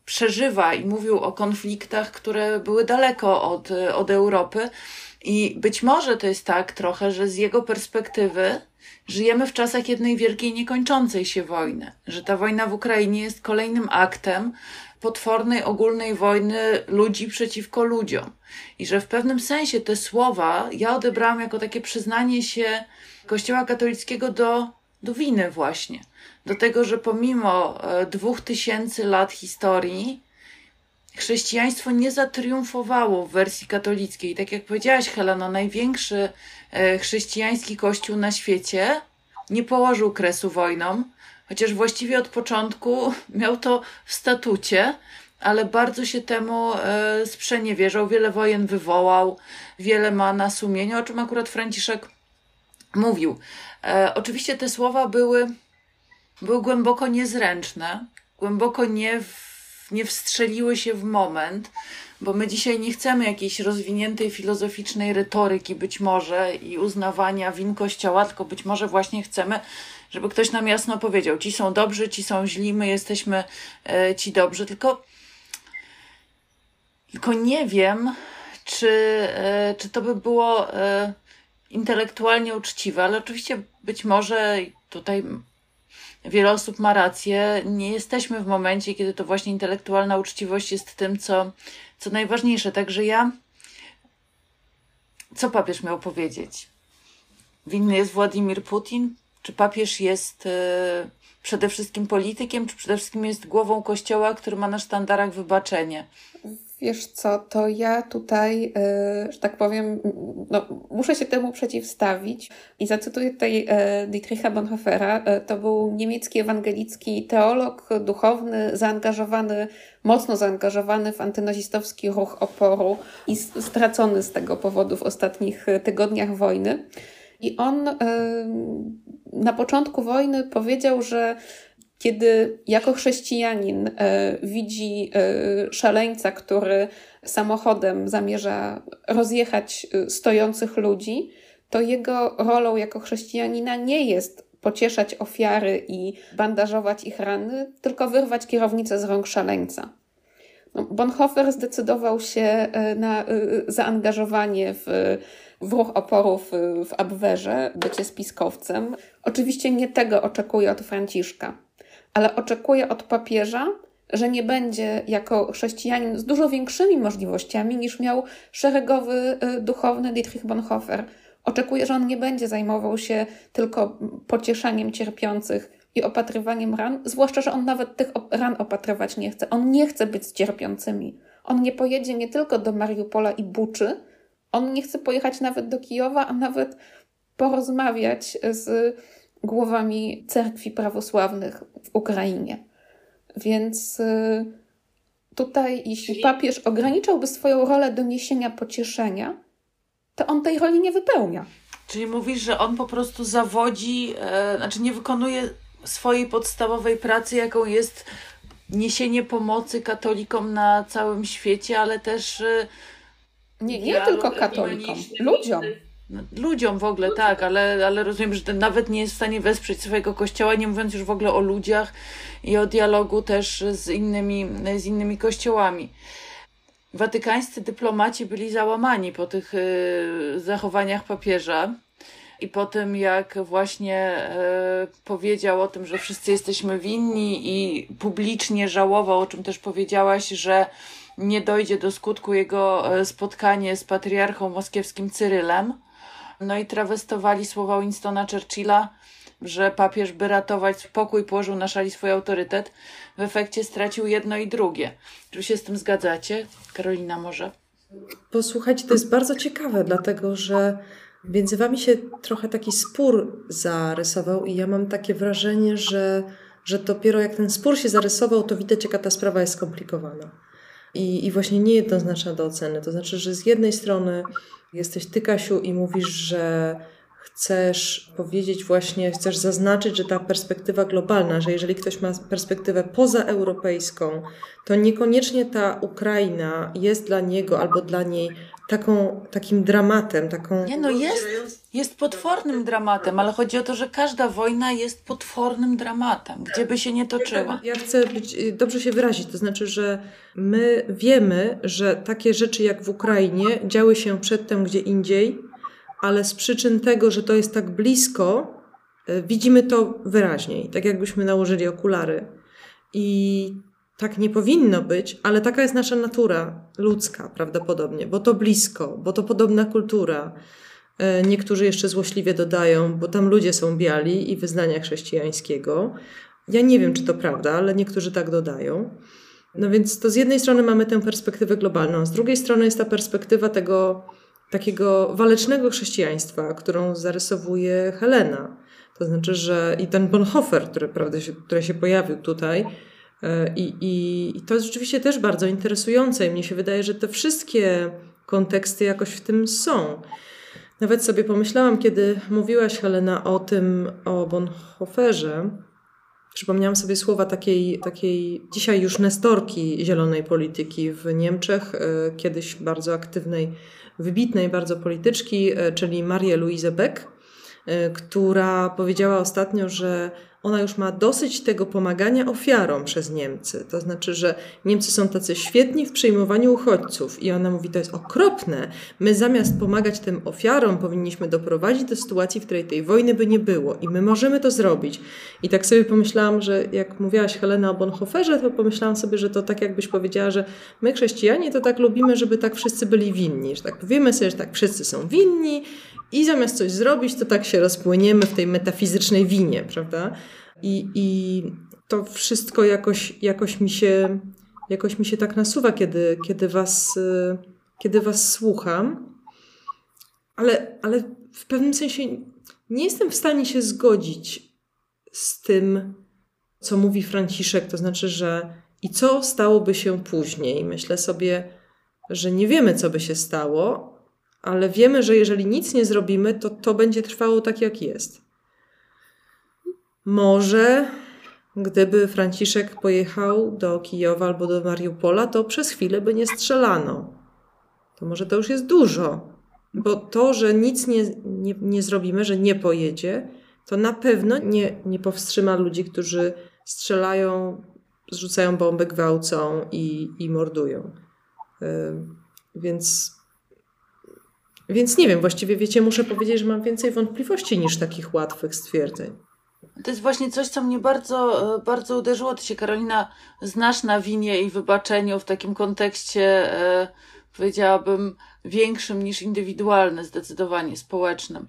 przeżywa i mówił o konfliktach, które były daleko od, e, od Europy. I być może to jest tak trochę, że z jego perspektywy Żyjemy w czasach jednej wielkiej, niekończącej się wojny, że ta wojna w Ukrainie jest kolejnym aktem potwornej, ogólnej wojny ludzi przeciwko ludziom. I że w pewnym sensie te słowa ja odebrałam jako takie przyznanie się Kościoła katolickiego do, do winy, właśnie. Do tego, że pomimo e, dwóch tysięcy lat historii, chrześcijaństwo nie zatriumfowało w wersji katolickiej. Tak jak powiedziałaś, Heleno, największy chrześcijański kościół na świecie nie położył kresu wojnom, chociaż właściwie od początku miał to w statucie, ale bardzo się temu e, sprzeniewierzał, wiele wojen wywołał, wiele ma na sumieniu, o czym akurat Franciszek mówił. E, oczywiście te słowa były, były głęboko niezręczne, głęboko nie w nie wstrzeliły się w moment, bo my dzisiaj nie chcemy jakiejś rozwiniętej filozoficznej retoryki być może i uznawania win Kościoła, tylko być może właśnie chcemy, żeby ktoś nam jasno powiedział, ci są dobrzy, ci są źli, my jesteśmy e, ci dobrzy, tylko tylko nie wiem, czy, e, czy to by było e, intelektualnie uczciwe, ale oczywiście być może tutaj wiele osób ma rację. Nie jesteśmy w momencie, kiedy to właśnie intelektualna uczciwość jest tym, co, co najważniejsze. Także ja. Co papież miał powiedzieć? Winny jest Władimir Putin? Czy papież jest y, przede wszystkim politykiem, czy przede wszystkim jest głową kościoła, który ma na sztandarach wybaczenie? Wiesz co, to ja tutaj, e, że tak powiem, no, muszę się temu przeciwstawić i zacytuję tutaj e, Dietricha Bonhoeffera. E, to był niemiecki ewangelicki teolog, duchowny, zaangażowany, mocno zaangażowany w antynazistowski ruch oporu i stracony z tego powodu w ostatnich tygodniach wojny. I on na początku wojny powiedział, że kiedy jako chrześcijanin e, widzi e, szaleńca, który samochodem zamierza rozjechać e, stojących ludzi, to jego rolą jako chrześcijanina nie jest pocieszać ofiary i bandażować ich rany, tylko wyrwać kierownicę z rąk szaleńca. No, Bonhoeffer zdecydował się na zaangażowanie w w ruch oporu w, Abwerze, bycie spiskowcem. Oczywiście nie tego oczekuję od Franciszka, ale oczekuję od papieża, że nie będzie jako chrześcijanin z dużo większymi możliwościami niż miał szeregowy y, duchowny Dietrich Bonhoeffer. Oczekuję, że on nie będzie zajmował się tylko pocieszaniem cierpiących i opatrywaniem ran, zwłaszcza, że on nawet tych ran opatrywać nie chce. On nie chce być z cierpiącymi. On nie pojedzie nie tylko do Mariupola i Buczy, on nie chce pojechać nawet do Kijowa, a nawet porozmawiać z głowami cerkwi prawosławnych w Ukrainie. Więc y, tutaj, jeśli papież ograniczałby swoją rolę do niesienia pocieszenia, to on tej roli nie wypełnia. Czyli mówisz, że on po prostu zawodzi, e, znaczy nie wykonuje swojej podstawowej pracy, jaką jest niesienie pomocy katolikom na całym świecie, ale też. E, nie, nie tylko katolikom, ludziom. No, ludziom w ogóle, tak, ale, ale rozumiem, że ten nawet nie jest w stanie wesprzeć swojego kościoła, nie mówiąc już w ogóle o ludziach i o dialogu też z innymi, z innymi kościołami. Watykańscy dyplomaci byli załamani po tych y, zachowaniach papieża i po tym, jak właśnie y, powiedział o tym, że wszyscy jesteśmy winni i publicznie żałował, o czym też powiedziałaś, że nie dojdzie do skutku jego e, spotkanie z patriarchą moskiewskim Cyrylem. No i trawestowali słowa Winstona Churchilla, że papież, by ratować pokój, położył na szali swój autorytet. W efekcie stracił jedno i drugie. Czy się z tym zgadzacie? Karolina może? Posłuchajcie, to jest bardzo ciekawe, dlatego że między wami się trochę taki spór zarysował i ja mam takie wrażenie, że, że dopiero jak ten spór się zarysował, to widać, jaka ta sprawa jest skomplikowana. I, i właśnie niejednoznaczna do oceny. To znaczy, że z jednej strony jesteś ty, Kasiu, i mówisz, że chcesz powiedzieć właśnie, chcesz zaznaczyć, że ta perspektywa globalna, że jeżeli ktoś ma perspektywę pozaeuropejską, to niekoniecznie ta Ukraina jest dla niego albo dla niej taką, takim dramatem, taką... Nie no, jest, jest potwornym dramatem, ale chodzi o to, że każda wojna jest potwornym dramatem, gdzie by się nie toczyła. Ja chcę być, dobrze się wyrazić, to znaczy, że my wiemy, że takie rzeczy jak w Ukrainie działy się przedtem gdzie indziej, ale z przyczyn tego, że to jest tak blisko, e, widzimy to wyraźniej, tak jakbyśmy nałożyli okulary. I tak nie powinno być, ale taka jest nasza natura ludzka prawdopodobnie, bo to blisko, bo to podobna kultura. E, niektórzy jeszcze złośliwie dodają, bo tam ludzie są biali i wyznania chrześcijańskiego. Ja nie wiem, czy to prawda, ale niektórzy tak dodają. No więc to z jednej strony mamy tę perspektywę globalną, z drugiej strony jest ta perspektywa tego takiego walecznego chrześcijaństwa, którą zarysowuje Helena. To znaczy, że i ten Bonhoeffer, który, prawda, się, który się pojawił tutaj, e, i, i, I to jest rzeczywiście też bardzo interesujące. I mnie się wydaje, że te wszystkie konteksty jakoś w tym są. Nawet sobie pomyślałam, kiedy mówiłaś, Helena, o tym, o Bonhoefferze, Przypomniałam sobie słowa takiej, takiej dzisiaj już nestorki zielonej polityki w Niemczech, e, kiedyś bardzo aktywnej wybitnej bardzo polityczki, e, czyli Marię Louise Beck, która powiedziała ostatnio, że ona już ma dosyć tego pomagania ofiarom przez Niemcy. To znaczy, że Niemcy są tacy świetni w przyjmowaniu uchodźców. I ona mówi, to jest okropne. My zamiast pomagać tym ofiarom, powinniśmy doprowadzić do sytuacji, w której tej wojny by nie było. I my możemy to zrobić. I tak sobie pomyślałam, że jak mówiłaś Helena o Bonhoefferze, to pomyślałam sobie, że to tak jakbyś powiedziała, że my chrześcijanie to tak lubimy, żeby tak wszyscy byli winni. Że tak powiemy sobie, że tak wszyscy są winni i zamiast coś zrobić, to tak się rozpłyniemy w tej metafizycznej winie, prawda? I, i to wszystko jakoś, jakoś, mi się, jakoś mi się tak nasuwa, kiedy, kiedy, was, kiedy was słucham. Ale, ale w pewnym sensie nie jestem w stanie się zgodzić z tym, co mówi Franciszek. To znaczy, że i co stałoby się później? Myślę sobie, że nie wiemy, co by się stało, ale wiemy, że jeżeli nic nie zrobimy, to to będzie trwało tak, jak jest. Może gdyby Franciszek pojechał do Kijowa albo do Mariupola, to przez chwilę by nie strzelano. To może to już jest dużo, bo to, że nic nie, nie, nie zrobimy, że nie pojedzie, to na pewno nie, nie powstrzyma ludzi, którzy strzelają, zrzucają bomby, gwałcą i, i mordują. Yy, więc Więc nie wiem, właściwie wiecie, muszę powiedzieć, że mam więcej wątpliwości niż takich łatwych stwierdzeń. To jest właśnie coś, co mnie bardzo, e, bardzo uderzyło. Ty się, Karolina, znasz na winie i wybaczeniu w takim kontekście, e, powiedziałabym, większym niż indywidualny, zdecydowanie społecznym.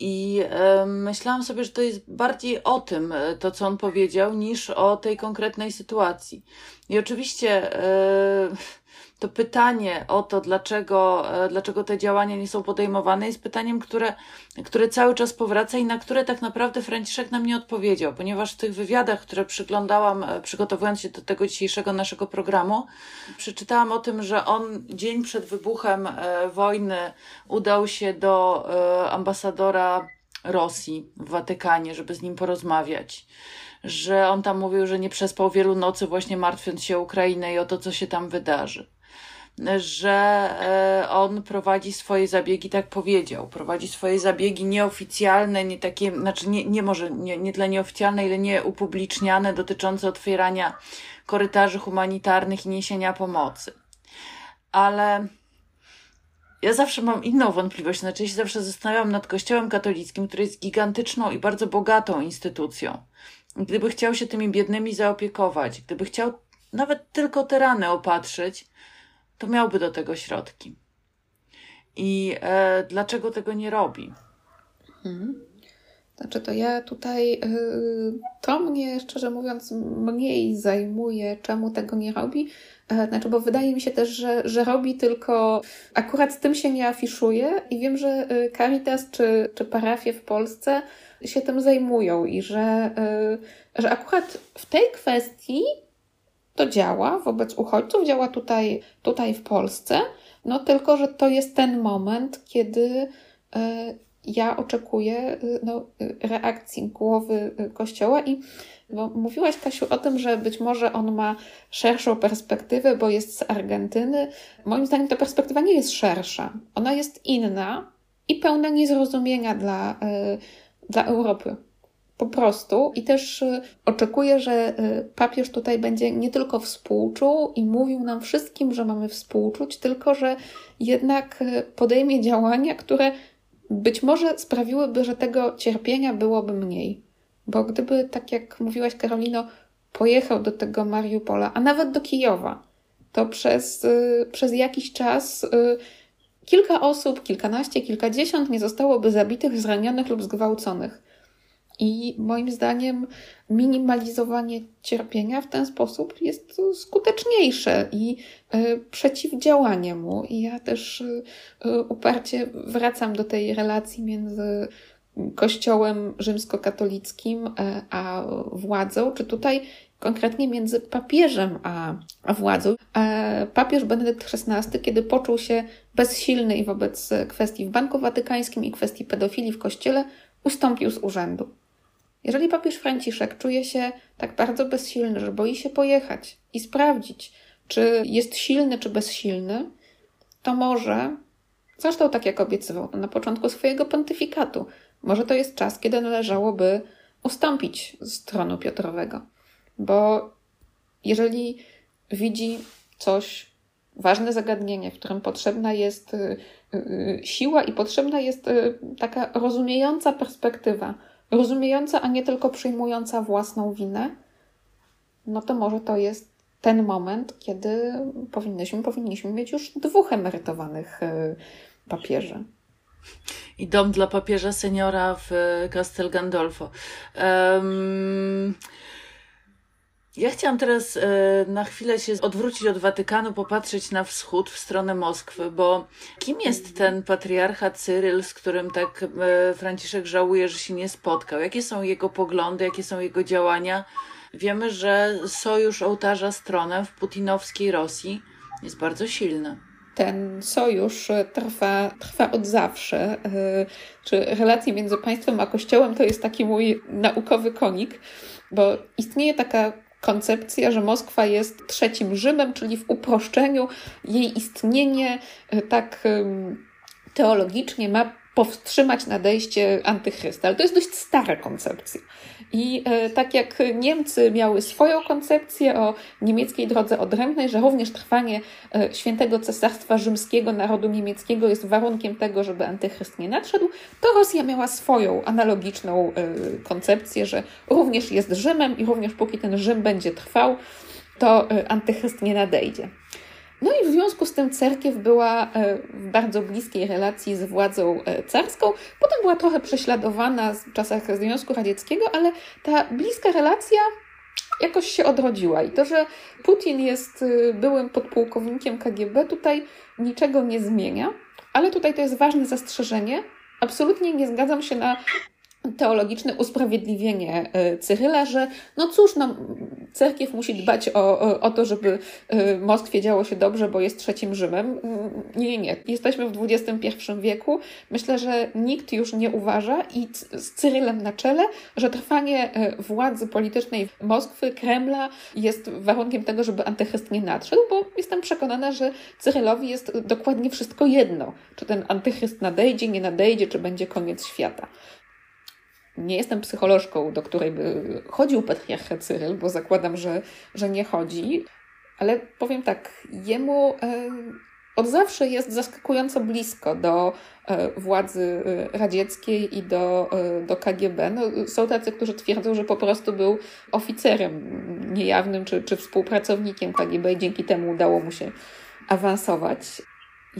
I e, myślałam sobie, że to jest bardziej o tym, e, to co on powiedział, niż o tej konkretnej sytuacji. I oczywiście. E, to pytanie o to, dlaczego, e, dlaczego te działania nie są podejmowane, jest pytaniem, które, które cały czas powraca i na które tak naprawdę Franciszek nam nie odpowiedział, ponieważ w tych wywiadach, które przyglądałam, e, przygotowując się do tego dzisiejszego naszego programu, przeczytałam o tym, że on dzień przed wybuchem e, wojny udał się do ambasadora Rosji w Watykanie, żeby z nim porozmawiać. Że on tam mówił, że nie przespał wielu nocy, właśnie martwiąc się Ukrainę i o to, co się tam wydarzy że e, on prowadzi swoje zabiegi, tak powiedział, prowadzi swoje zabiegi nieoficjalne, nie takie, znaczy nie, nie może, nie, nie tyle nieoficjalne, ile upubliczniane, dotyczące otwierania korytarzy humanitarnych i niesienia pomocy. Ale ja zawsze mam inną wątpliwość, znaczy ja się zawsze zastanawiam nad Kościołem katolickim, który jest gigantyczną i bardzo bogatą instytucją. Gdyby chciał się tymi biednymi zaopiekować, gdyby chciał nawet tylko te rany opatrzyć, to miałby do tego środki. I e, dlaczego tego nie robi? Hmm. Znaczy, to ja tutaj, yy, to mnie szczerze mówiąc mniej zajmuje, czemu tego nie robi. E, znaczy, bo wydaje mi się też, że, że robi tylko akurat z tym się nie afiszuje i wiem, że y, Caritas czy, czy parafie w Polsce się tym zajmują i że, że akurat w tej kwestii to działa wobec uchodźców, działa tutaj, tutaj w Polsce, no tylko, że to jest ten moment, kiedy e, ja oczekuję e, no, reakcji głowy e, Kościoła i bo mówiłaś, Kasiu, o tym, że być może on ma szerszą perspektywę, bo jest z Argentyny. Moim zdaniem ta perspektywa nie jest szersza. Ona jest inna i pełna niezrozumienia dla, dla Europy. Po prostu. I też y, oczekuję, że y, papież tutaj będzie nie tylko współczuł i mówił nam wszystkim, że mamy współczuć, tylko że jednak y, podejmie działania, które być może sprawiłyby, że tego cierpienia byłoby mniej. Bo gdyby, tak jak mówiłaś, Karolino, pojechał do tego Mariupola, a nawet do Kijowa, to przez, przez jakiś czas kilka osób, kilkanaście, kilkadziesiąt nie zostałoby zabitych, zranionych lub zgwałconych. I moim zdaniem minimalizowanie cierpienia w ten sposób jest skuteczniejsze i y, przeciwdziałanie mu. I ja też y, uparcie wracam do tej relacji między Kościołem rzymskokatolickim a władzą, czy tutaj konkretnie między papieżem a, władzą. Papież Benedykt XVI, kiedy poczuł się bezsilny wobec kwestii w Banku Watykańskim i kwestii pedofilii w Kościele, ustąpił z urzędu. Jeżeli papież Franciszek czuje się tak bardzo bezsilny, że boi się pojechać i sprawdzić, czy jest silny, czy bezsilny, to może, zresztą tak jak obiecywał na początku swojego pontyfikatu, może to jest czas, kiedy należałoby ustąpić z tronu Piotrowego. Bo jeżeli widzi coś, ważne zagadnienie, w którym potrzebna jest y, y, siła i potrzebna jest y, taka rozumiejąca perspektywa, rozumiejąca, a nie tylko przyjmująca własną winę, no to może to jest ten moment, kiedy powinniśmy, powinniśmy mieć już dwóch emerytowanych y, papieży. I dom dla papieża seniora w Castel Gandolfo. Um, ja chciałam teraz e, na chwilę się odwrócić od Watykanu, popatrzeć na wschód, w stronę Moskwy, bo kim jest ten patriarcha Cyryl, z którym tak e, Franciszek żałuje, że się nie spotkał? Jakie są jego poglądy, jakie są jego działania? Wiemy, że sojusz ołtarza z tronem w putinowskiej Rosji jest bardzo silny ten sojusz trwa, trwa od zawsze. E, czy relacje między państwem a kościołem to jest taki mój naukowy konik, bo istnieje taka koncepcja, że Moskwa jest trzecim Rzymem, czyli w uproszczeniu jej istnienie e, tak teologicznie ma powstrzymać nadejście antychrysta. Ale to jest dość stara koncepcja. I e, tak jak Niemcy miały swoją koncepcję o niemieckiej drodze odrębnej, że również trwanie e, świętego cesarstwa rzymskiego narodu niemieckiego jest warunkiem tego, żeby antychryst nie nadszedł, to Rosja miała swoją analogiczną e, koncepcję, że również jest Rzymem i również póki ten Rzym będzie trwał, to antychryst nie nadejdzie. No i w związku z tym cerkiew była e, w bardzo bliskiej relacji z władzą e, carską. Potem była trochę prześladowana w czasach Związku Radzieckiego, ale ta bliska relacja jakoś się odrodziła. I to, że Putin jest e, byłym podpułkownikiem KGB, tutaj niczego nie zmienia. Ale tutaj to jest ważne zastrzeżenie. Absolutnie nie zgadzam się na teologiczne usprawiedliwienie e, Cyryla, że no cóż, no, cerkiew musi dbać o, o, to, żeby e, Moskwie działo się dobrze, bo jest trzecim Rzymem. Nie, nie, nie. Jesteśmy w XXI wieku. Myślę, że nikt już nie uważa i z Cyrylem na czele, że trwanie e, władzy politycznej Moskwy, Kremla jest warunkiem tego, żeby antychryst nie nadszedł, bo jestem przekonana, że Cyrylowi jest dokładnie wszystko jedno. Czy ten antychryst nadejdzie, nie nadejdzie, czy będzie koniec świata nie jestem psycholożką, do której by chodził patriarcha Cyryl, bo zakładam, że, że nie chodzi, ale powiem tak, jemu e, od zawsze jest zaskakująco blisko do e, władzy e, radzieckiej i do, do KGB. No, są tacy, którzy twierdzą, że po prostu był oficerem niejawnym czy, czy współpracownikiem KGB i dzięki temu udało mu się awansować.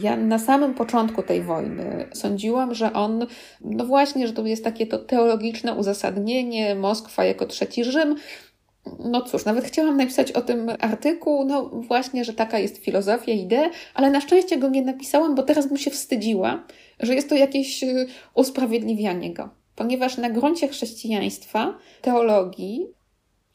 Ja na samym początku tej wojny sądziłam, że on, no właśnie, że to jest takie to teologiczne uzasadnienie, Moskwa jako trzeci Rzym. No cóż, nawet chciałam napisać o tym artykuł, no właśnie, że taka jest filozofia, idea, ale na szczęście go nie napisałam, bo teraz bym się wstydziła, że jest to jakieś y, usprawiedliwianie go. Ponieważ na gruncie chrześcijaństwa, teologii,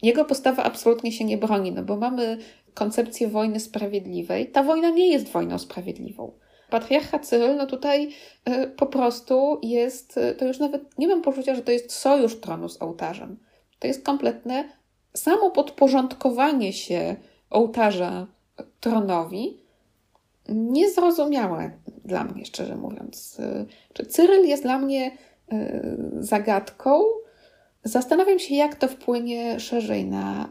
jego postawa absolutnie się nie broni, no bo mamy koncepcję wojny sprawiedliwej. Ta wojna nie jest wojną sprawiedliwą. Patriarcha Cyryl, no tutaj y, po prostu jest, y, to już nawet nie mam poczucia, że to jest sojusz tronu z ołtarzem. To jest kompletne samo podporządkowanie się ołtarza tronowi, niezrozumiałe dla mnie, szczerze mówiąc. Y, czy Cyryl jest dla mnie zagadką? Zastanawiam się, jak to wpłynie szerzej na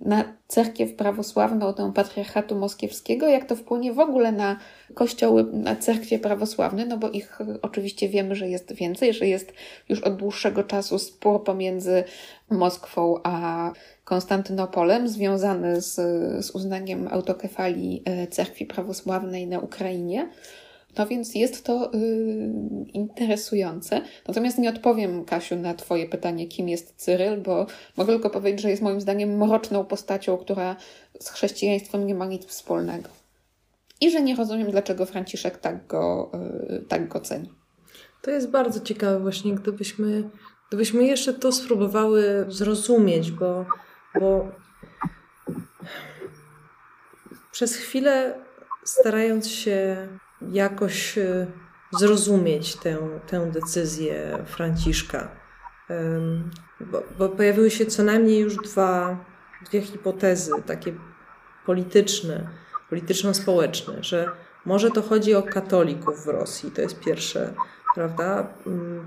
na cerkiew prawosławną, tę patriarchatu moskiewskiego, jak to wpłynie w ogóle na kościoły, na cerkwie prawosławne, no bo ich oczywiście wiemy, że jest więcej, że jest już od dłuższego czasu spór pomiędzy Moskwą a Konstantynopolem związany z, z uznaniem autokefalii e, cerkwi prawosławnej na Ukrainie. No więc jest to yy, interesujące. Natomiast nie odpowiem, Kasiu, na Twoje pytanie, kim jest Cyryl, bo mogę tylko powiedzieć, że jest moim zdaniem mroczną postacią, która z chrześcijaństwem nie ma nic wspólnego. I że nie rozumiem, dlaczego Franciszek tak go, yy, tak go ceni. To jest bardzo ciekawe, właśnie, gdybyśmy, gdybyśmy jeszcze to spróbowały zrozumieć, bo, bo przez chwilę starając się jakoś e, zrozumieć tę, tę decyzję Franciszka. Bo, bo pojawiły się co najmniej już dwa, dwie hipotezy, takie polityczne, polityczno-społeczne, że może to chodzi o katolików w Rosji, to jest pierwsze, prawda?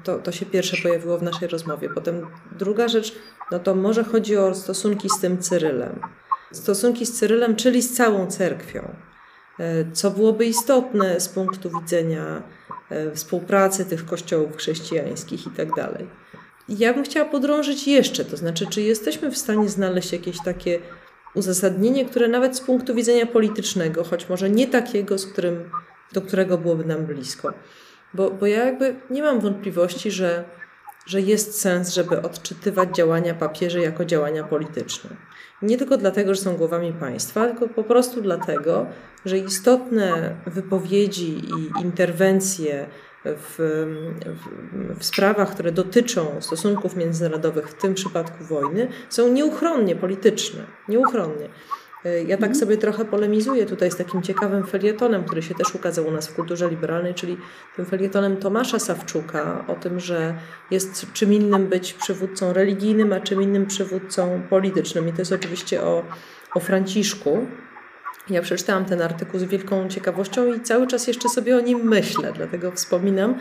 To, to się pierwsze pojawiło w naszej rozmowie. Potem druga rzecz, no to może chodzi o stosunki z tym Cyrylem. Stosunki z Cyrylem, czyli z całą cerkwią. E, co byłoby istotne z punktu widzenia e, współpracy tych kościołów chrześcijańskich i tak. Ja bym chciała podrążyć jeszcze, to znaczy, czy jesteśmy w stanie znaleźć jakieś takie uzasadnienie, które nawet z punktu widzenia politycznego, choć może nie takiego, z którym, do którego byłoby nam blisko. Bo, bo ja jakby nie mam wątpliwości, że, że jest sens, żeby odczytywać działania papieży jako działania polityczne. Nie tylko dlatego, że są głowami państwa, tylko po prostu dlatego, że istotne wypowiedzi i interwencje w, w, w, sprawach, które dotyczą stosunków międzynarodowych, w tym przypadku wojny, są nieuchronnie polityczne. Nieuchronnie. Ja tak mhm. sobie trochę polemizuję tutaj z takim ciekawym felietonem, który się też ukazał u nas w kulturze liberalnej, czyli tym felietonem Tomasza Sawczuka o tym, że jest czym innym być przywódcą religijnym, a czym innym przywódcą politycznym. I to jest oczywiście o, o Franciszku, Ja przeczytałam ten artykuł z wielką ciekawością i cały czas jeszcze sobie o nim myślę, dlatego wspominam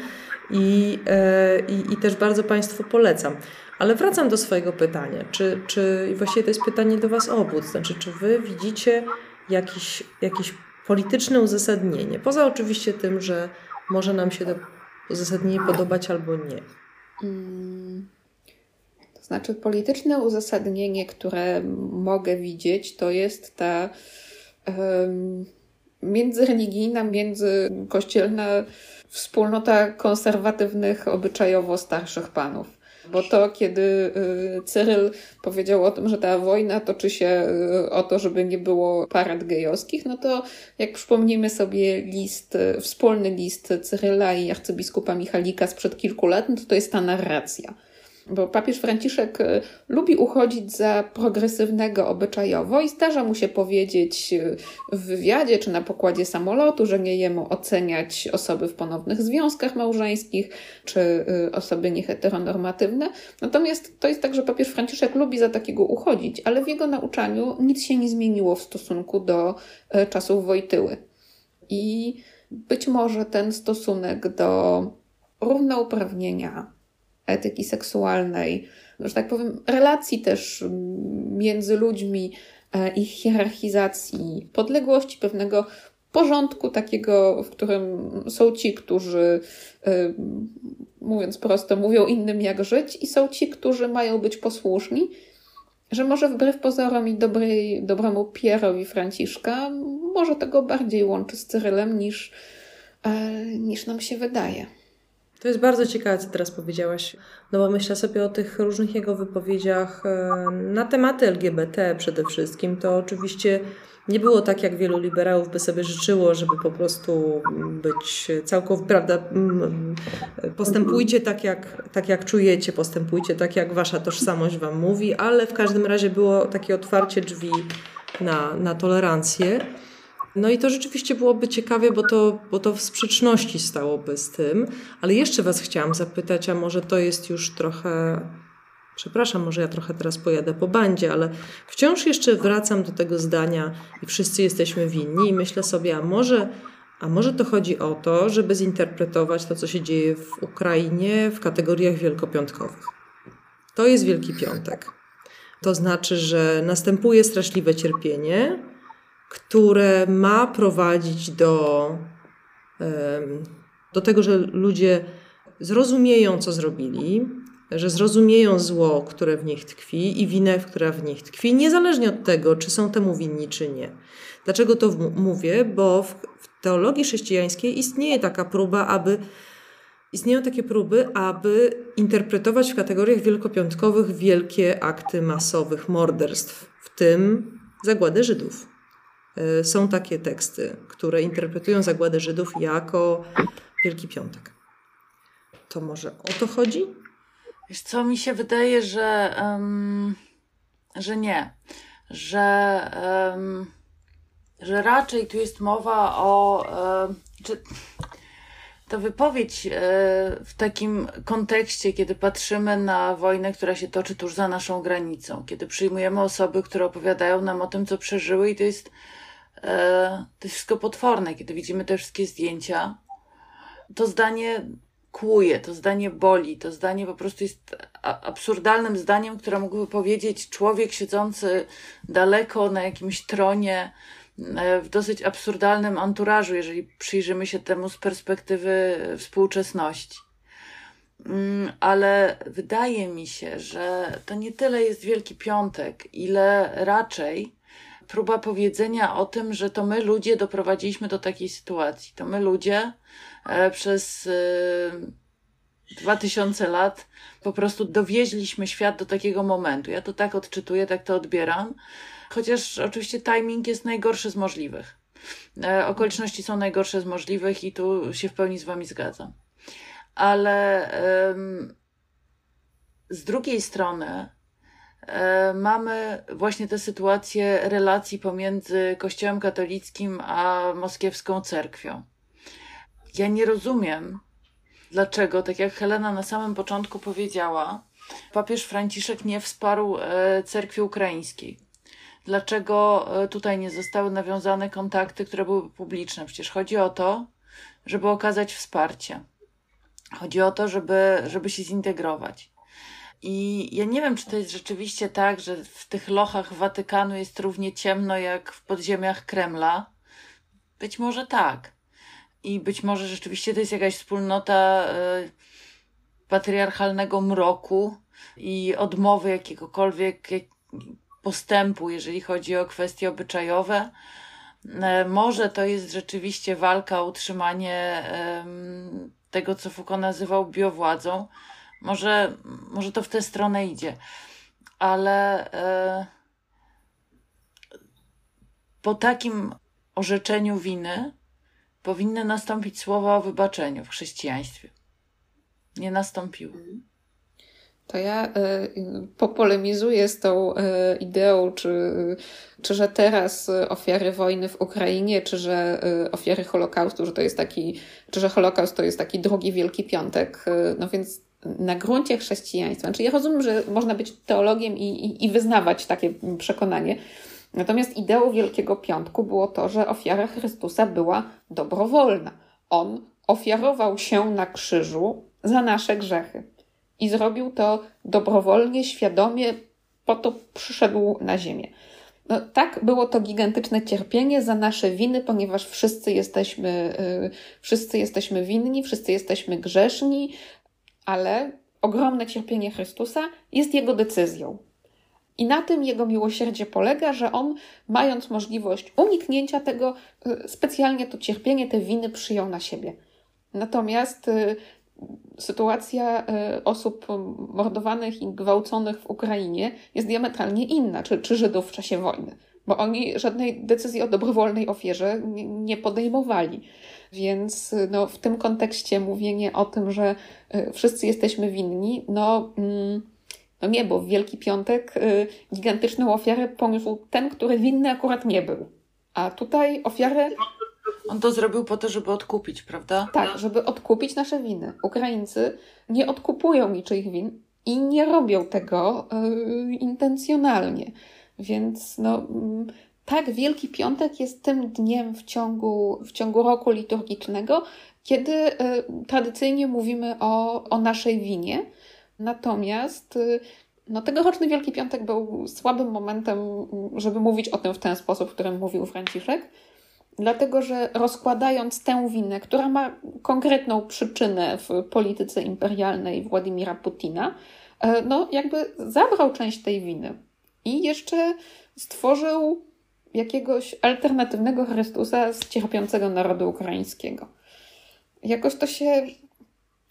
i, e, i, i też bardzo Państwu polecam. Ale wracam do swojego pytania. Czy, czy właściwie to jest pytanie do Was obu? Znaczy, czy Wy widzicie jakiś, jakieś polityczne uzasadnienie? Poza oczywiście tym, że może nam się to uzasadnienie podobać albo nie. Hmm. To znaczy, polityczne uzasadnienie, które mogę widzieć, to jest ta um, międzyreligijna, międzykościelna wspólnota konserwatywnych, obyczajowo starszych panów. Bo to, kiedy y, Cyryl powiedział o tym, że ta wojna toczy się y, o to, żeby nie było parad gejowskich, no to jak przypomnimy sobie list, y, wspólny list Cyryla i arcybiskupa Michalika sprzed kilku lat, no to to jest ta narracja bo papież Franciszek e, lubi uchodzić za progresywnego obyczajowo i zdarza mu się powiedzieć e, w wywiadzie czy na pokładzie samolotu, że nie jemu oceniać osoby w ponownych związkach małżeńskich czy e, osoby nieheteronormatywne. Natomiast to jest tak, że papież Franciszek lubi za takiego uchodzić, ale w jego nauczaniu nic się nie zmieniło w stosunku do czasów Wojtyły. I być może ten stosunek do równouprawnienia etyki seksualnej, że tak powiem, relacji też między ludźmi, e, ich hierarchizacji, podległości pewnego porządku takiego, w którym są ci, którzy, e, mówiąc prosto, mówią innym jak żyć, i są ci, którzy mają być posłuszni, że może wbrew pozorom i dobrej, dobremu Pierowi Franciszka, może tego bardziej łączy z Cyrylem niż, e, niż nam się wydaje. To jest bardzo ciekawe, co teraz powiedziałaś, no bo myślę sobie o tych różnych jego wypowiedziach e, na tematy LGBT przede wszystkim. To oczywiście nie było tak, jak wielu liberałów by sobie życzyło, żeby po prostu być całkowicie, prawda, postępujcie tak jak, tak, jak czujecie, postępujcie tak, jak wasza tożsamość wam mówi, ale w każdym razie było takie otwarcie drzwi na, na tolerancję. No i to rzeczywiście byłoby ciekawe, bo to, bo to w sprzeczności stałoby z tym. Ale jeszcze Was chciałam zapytać, a może to jest już trochę. Przepraszam, może ja trochę teraz pojadę po bandzie, ale wciąż jeszcze wracam do tego zdania i wszyscy jesteśmy winni i myślę sobie, a może, a może to chodzi o to, żeby zinterpretować to, co się dzieje w Ukrainie w kategoriach wielkopiątkowych. To jest Wielki Piątek. To znaczy, że następuje straszliwe cierpienie, które ma prowadzić do, do tego, że ludzie zrozumieją, co zrobili, że zrozumieją zło, które w nich tkwi i winę, która w nich tkwi, niezależnie od tego, czy są temu winni, czy nie. Dlaczego to mówię? Bo w, w teologii chrześcijańskiej istnieje taka próba, aby Istnieją takie próby, aby interpretować w kategoriach wielkopiątkowych wielkie akty masowych morderstw, w tym zagładę Żydów. Y, są takie teksty, które interpretują zagładę Żydów jako Wielki Piątek. To może o to chodzi? Wiesz co, mi się wydaje, że, um, że nie. Że, um, że raczej tu jest mowa o... Um, czy, ta wypowiedź e, w takim kontekście, kiedy patrzymy na wojnę, która się toczy tuż za naszą granicą, kiedy przyjmujemy osoby, które opowiadają nam o tym, co przeżyły, i to jest E, to jest wszystko potworne, kiedy widzimy te wszystkie zdjęcia. To zdanie kłuje, to zdanie boli, to zdanie po prostu jest absurdalnym zdaniem, które mógłby powiedzieć człowiek siedzący daleko na jakimś tronie, e, w dosyć absurdalnym anturażu, jeżeli przyjrzymy się temu z perspektywy współczesności. Mm, ale wydaje mi się, że to nie tyle jest Wielki Piątek, ile raczej próba powiedzenia o tym, że to my ludzie doprowadziliśmy do takiej sytuacji. To my ludzie e, przez e, dwa tysiące lat po prostu dowieźliśmy świat do takiego momentu. Ja to tak odczytuję, tak to odbieram. Chociaż oczywiście timing jest najgorszy z możliwych. E, okoliczności są najgorsze z możliwych i tu się w pełni z Wami zgadzam. Ale z drugiej strony, mamy właśnie tę sytuację relacji pomiędzy Kościołem katolickim a moskiewską cerkwią. Ja nie rozumiem, dlaczego, tak jak Helena na samym początku powiedziała, papież Franciszek nie wsparł e, cerkwi ukraińskiej. dlaczego e, tutaj nie zostały nawiązane kontakty, które były publiczne. Przecież chodzi o to, żeby okazać wsparcie. Chodzi o to, żeby, żeby się zintegrować. I ja nie wiem, czy to jest rzeczywiście tak, że w tych lochach Watykanu jest równie ciemno jak w podziemiach Kremla. Być może tak. I być może rzeczywiście to jest jakaś wspólnota y, patriarchalnego mroku i odmowy jakiegokolwiek postępu, jeżeli chodzi o kwestie obyczajowe. Y, może to jest rzeczywiście walka o utrzymanie y, tego, co Foucault nazywał biowładzą. Może, może to w tę stronę idzie. Ale e, po takim orzeczeniu winy powinny nastąpić słowa o wybaczeniu w chrześcijaństwie. Nie nastąpiły. To ja y, popolemizuję z tą y, ideą, czy, czy że teraz ofiary wojny w Ukrainie, czy że ofiary Holokaustu, że to jest taki, czy że Holokaust to jest taki drugi Wielki Piątek. No więc na gruncie chrześcijaństwa. Znaczy, ja rozumiem, że można być teologiem i, i, i wyznawać takie przekonanie. Natomiast ideą Wielkiego Piątku było to, że ofiara Chrystusa była dobrowolna. On ofiarował się na krzyżu za nasze grzechy. I zrobił to dobrowolnie, świadomie, po to przyszedł na ziemię. No, tak, było to gigantyczne cierpienie za nasze winy, ponieważ wszyscy jesteśmy, yy, wszyscy jesteśmy winni, wszyscy jesteśmy grzeszni, ale ogromne cierpienie Chrystusa jest jego decyzją. I na tym jego miłosierdzie polega, że on, mając możliwość uniknięcia tego, y, specjalnie to cierpienie, te winy przyjął na siebie. Natomiast y, sytuacja y, osób mordowanych i gwałconych w Ukrainie jest diametralnie inna, czy, czy Żydów w czasie wojny, bo oni żadnej decyzji o dobrowolnej ofierze nie podejmowali. Więc no, w tym kontekście mówienie o tym, że y, wszyscy jesteśmy winni, no, mm, no nie, bo w Wielki Piątek y, gigantyczną ofiarę poniósł ten, który winny akurat nie był. A tutaj ofiarę. On to zrobił po to, żeby odkupić, prawda? Tak, żeby odkupić nasze winy. Ukraińcy nie odkupują niczyich win i nie robią tego yy, intencjonalnie. Więc no, mm, tak, Wielki Piątek jest tym dniem w ciągu, w ciągu roku liturgicznego, kiedy y, tradycyjnie mówimy o, o naszej winie. Natomiast y, no, tegoroczny Wielki Piątek był słabym momentem, żeby mówić o tym w ten sposób, w którym mówił Franciszek, dlatego że rozkładając tę winę, która ma konkretną przyczynę w polityce imperialnej Władimira Putina, y, no jakby zabrał część tej winy i jeszcze stworzył jakiegoś alternatywnego Chrystusa z cierpiącego narodu ukraińskiego. Jakoś to się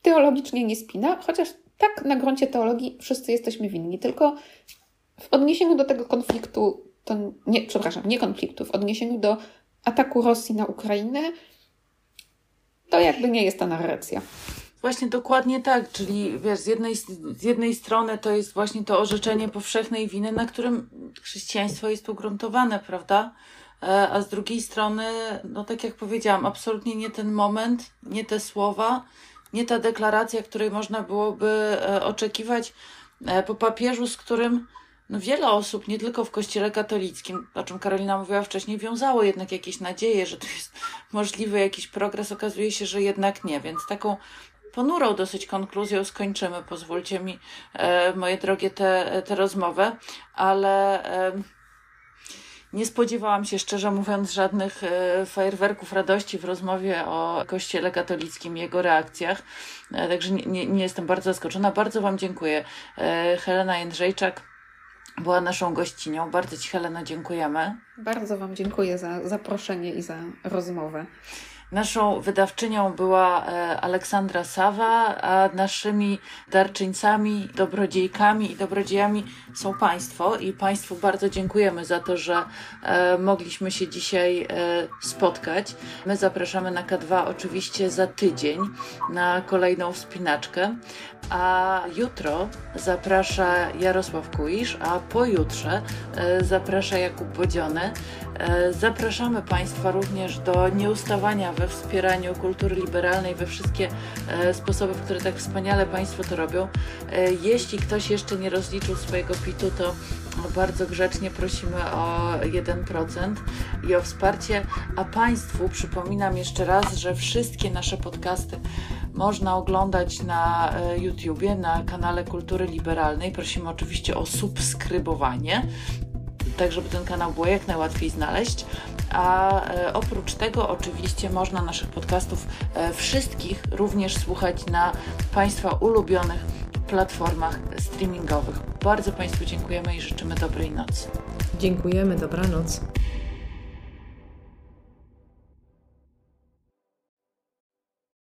teologicznie nie spina, chociaż tak na gruncie teologii wszyscy jesteśmy winni, tylko w odniesieniu do tego konfliktu, to nie, przepraszam, nie konfliktu, w odniesieniu do ataku Rosji na Ukrainę, to jakby nie jest ta narracja. Właśnie dokładnie tak, czyli wiesz, z jednej, z jednej strony to jest właśnie to orzeczenie powszechnej winy, na którym chrześcijaństwo jest ugruntowane, prawda? E, a z drugiej strony, no tak jak powiedziałam, absolutnie nie ten moment, nie te słowa, nie ta deklaracja, której można byłoby e, oczekiwać e, po papieżu, z którym no wiele osób, nie tylko w kościele katolickim, o czym Karolina mówiła wcześniej, wiązało jednak jakieś nadzieje, że to jest możliwy jakiś progres. Okazuje się, że jednak nie, więc taką ponurą dosyć konkluzją skończymy. Pozwólcie mi, e, moje drogie, tę rozmowę, ale nie spodziewałam się, szczerze mówiąc, żadnych e, fajerwerków radości w rozmowie o Kościele katolickim i jego reakcjach. E, także nie, nie, jestem bardzo zaskoczona. Bardzo Wam dziękuję. Helena Jędrzejczak była naszą gościnią. Bardzo Ci, Helena, dziękujemy. Bardzo Wam dziękuję za zaproszenie i za rozmowę. Naszą wydawczynią była e, Aleksandra Sawa, a naszymi darczyńcami, dobrodziejkami i dobrodziejami są Państwo i Państwu bardzo dziękujemy za to, że e, mogliśmy się dzisiaj e, spotkać. My zapraszamy na K2 oczywiście za tydzień na kolejną wspinaczkę, a jutro zaprasza Jarosław Kuisz, a pojutrze zaprasza Jakub Bodziony. E, zapraszamy Państwa również do nieustawania we wspieraniu kultury liberalnej we wszystkie e, sposoby, w które tak wspaniale Państwo to robią. E, jeśli ktoś jeszcze nie rozliczył swojego PIT-u, to bardzo grzecznie prosimy o 1% i o wsparcie. A Państwu przypominam jeszcze raz, że wszystkie nasze podcasty można oglądać na YouTubie, na kanale Kultury Liberalnej. Prosimy oczywiście o subskrybowanie tak żeby ten kanał było jak najłatwiej znaleźć. A e, oprócz tego oczywiście można naszych podcastów e, wszystkich również słuchać na Państwa ulubionych platformach streamingowych. Bardzo Państwu dziękujemy i życzymy dobrej nocy. Dziękujemy, dobranoc.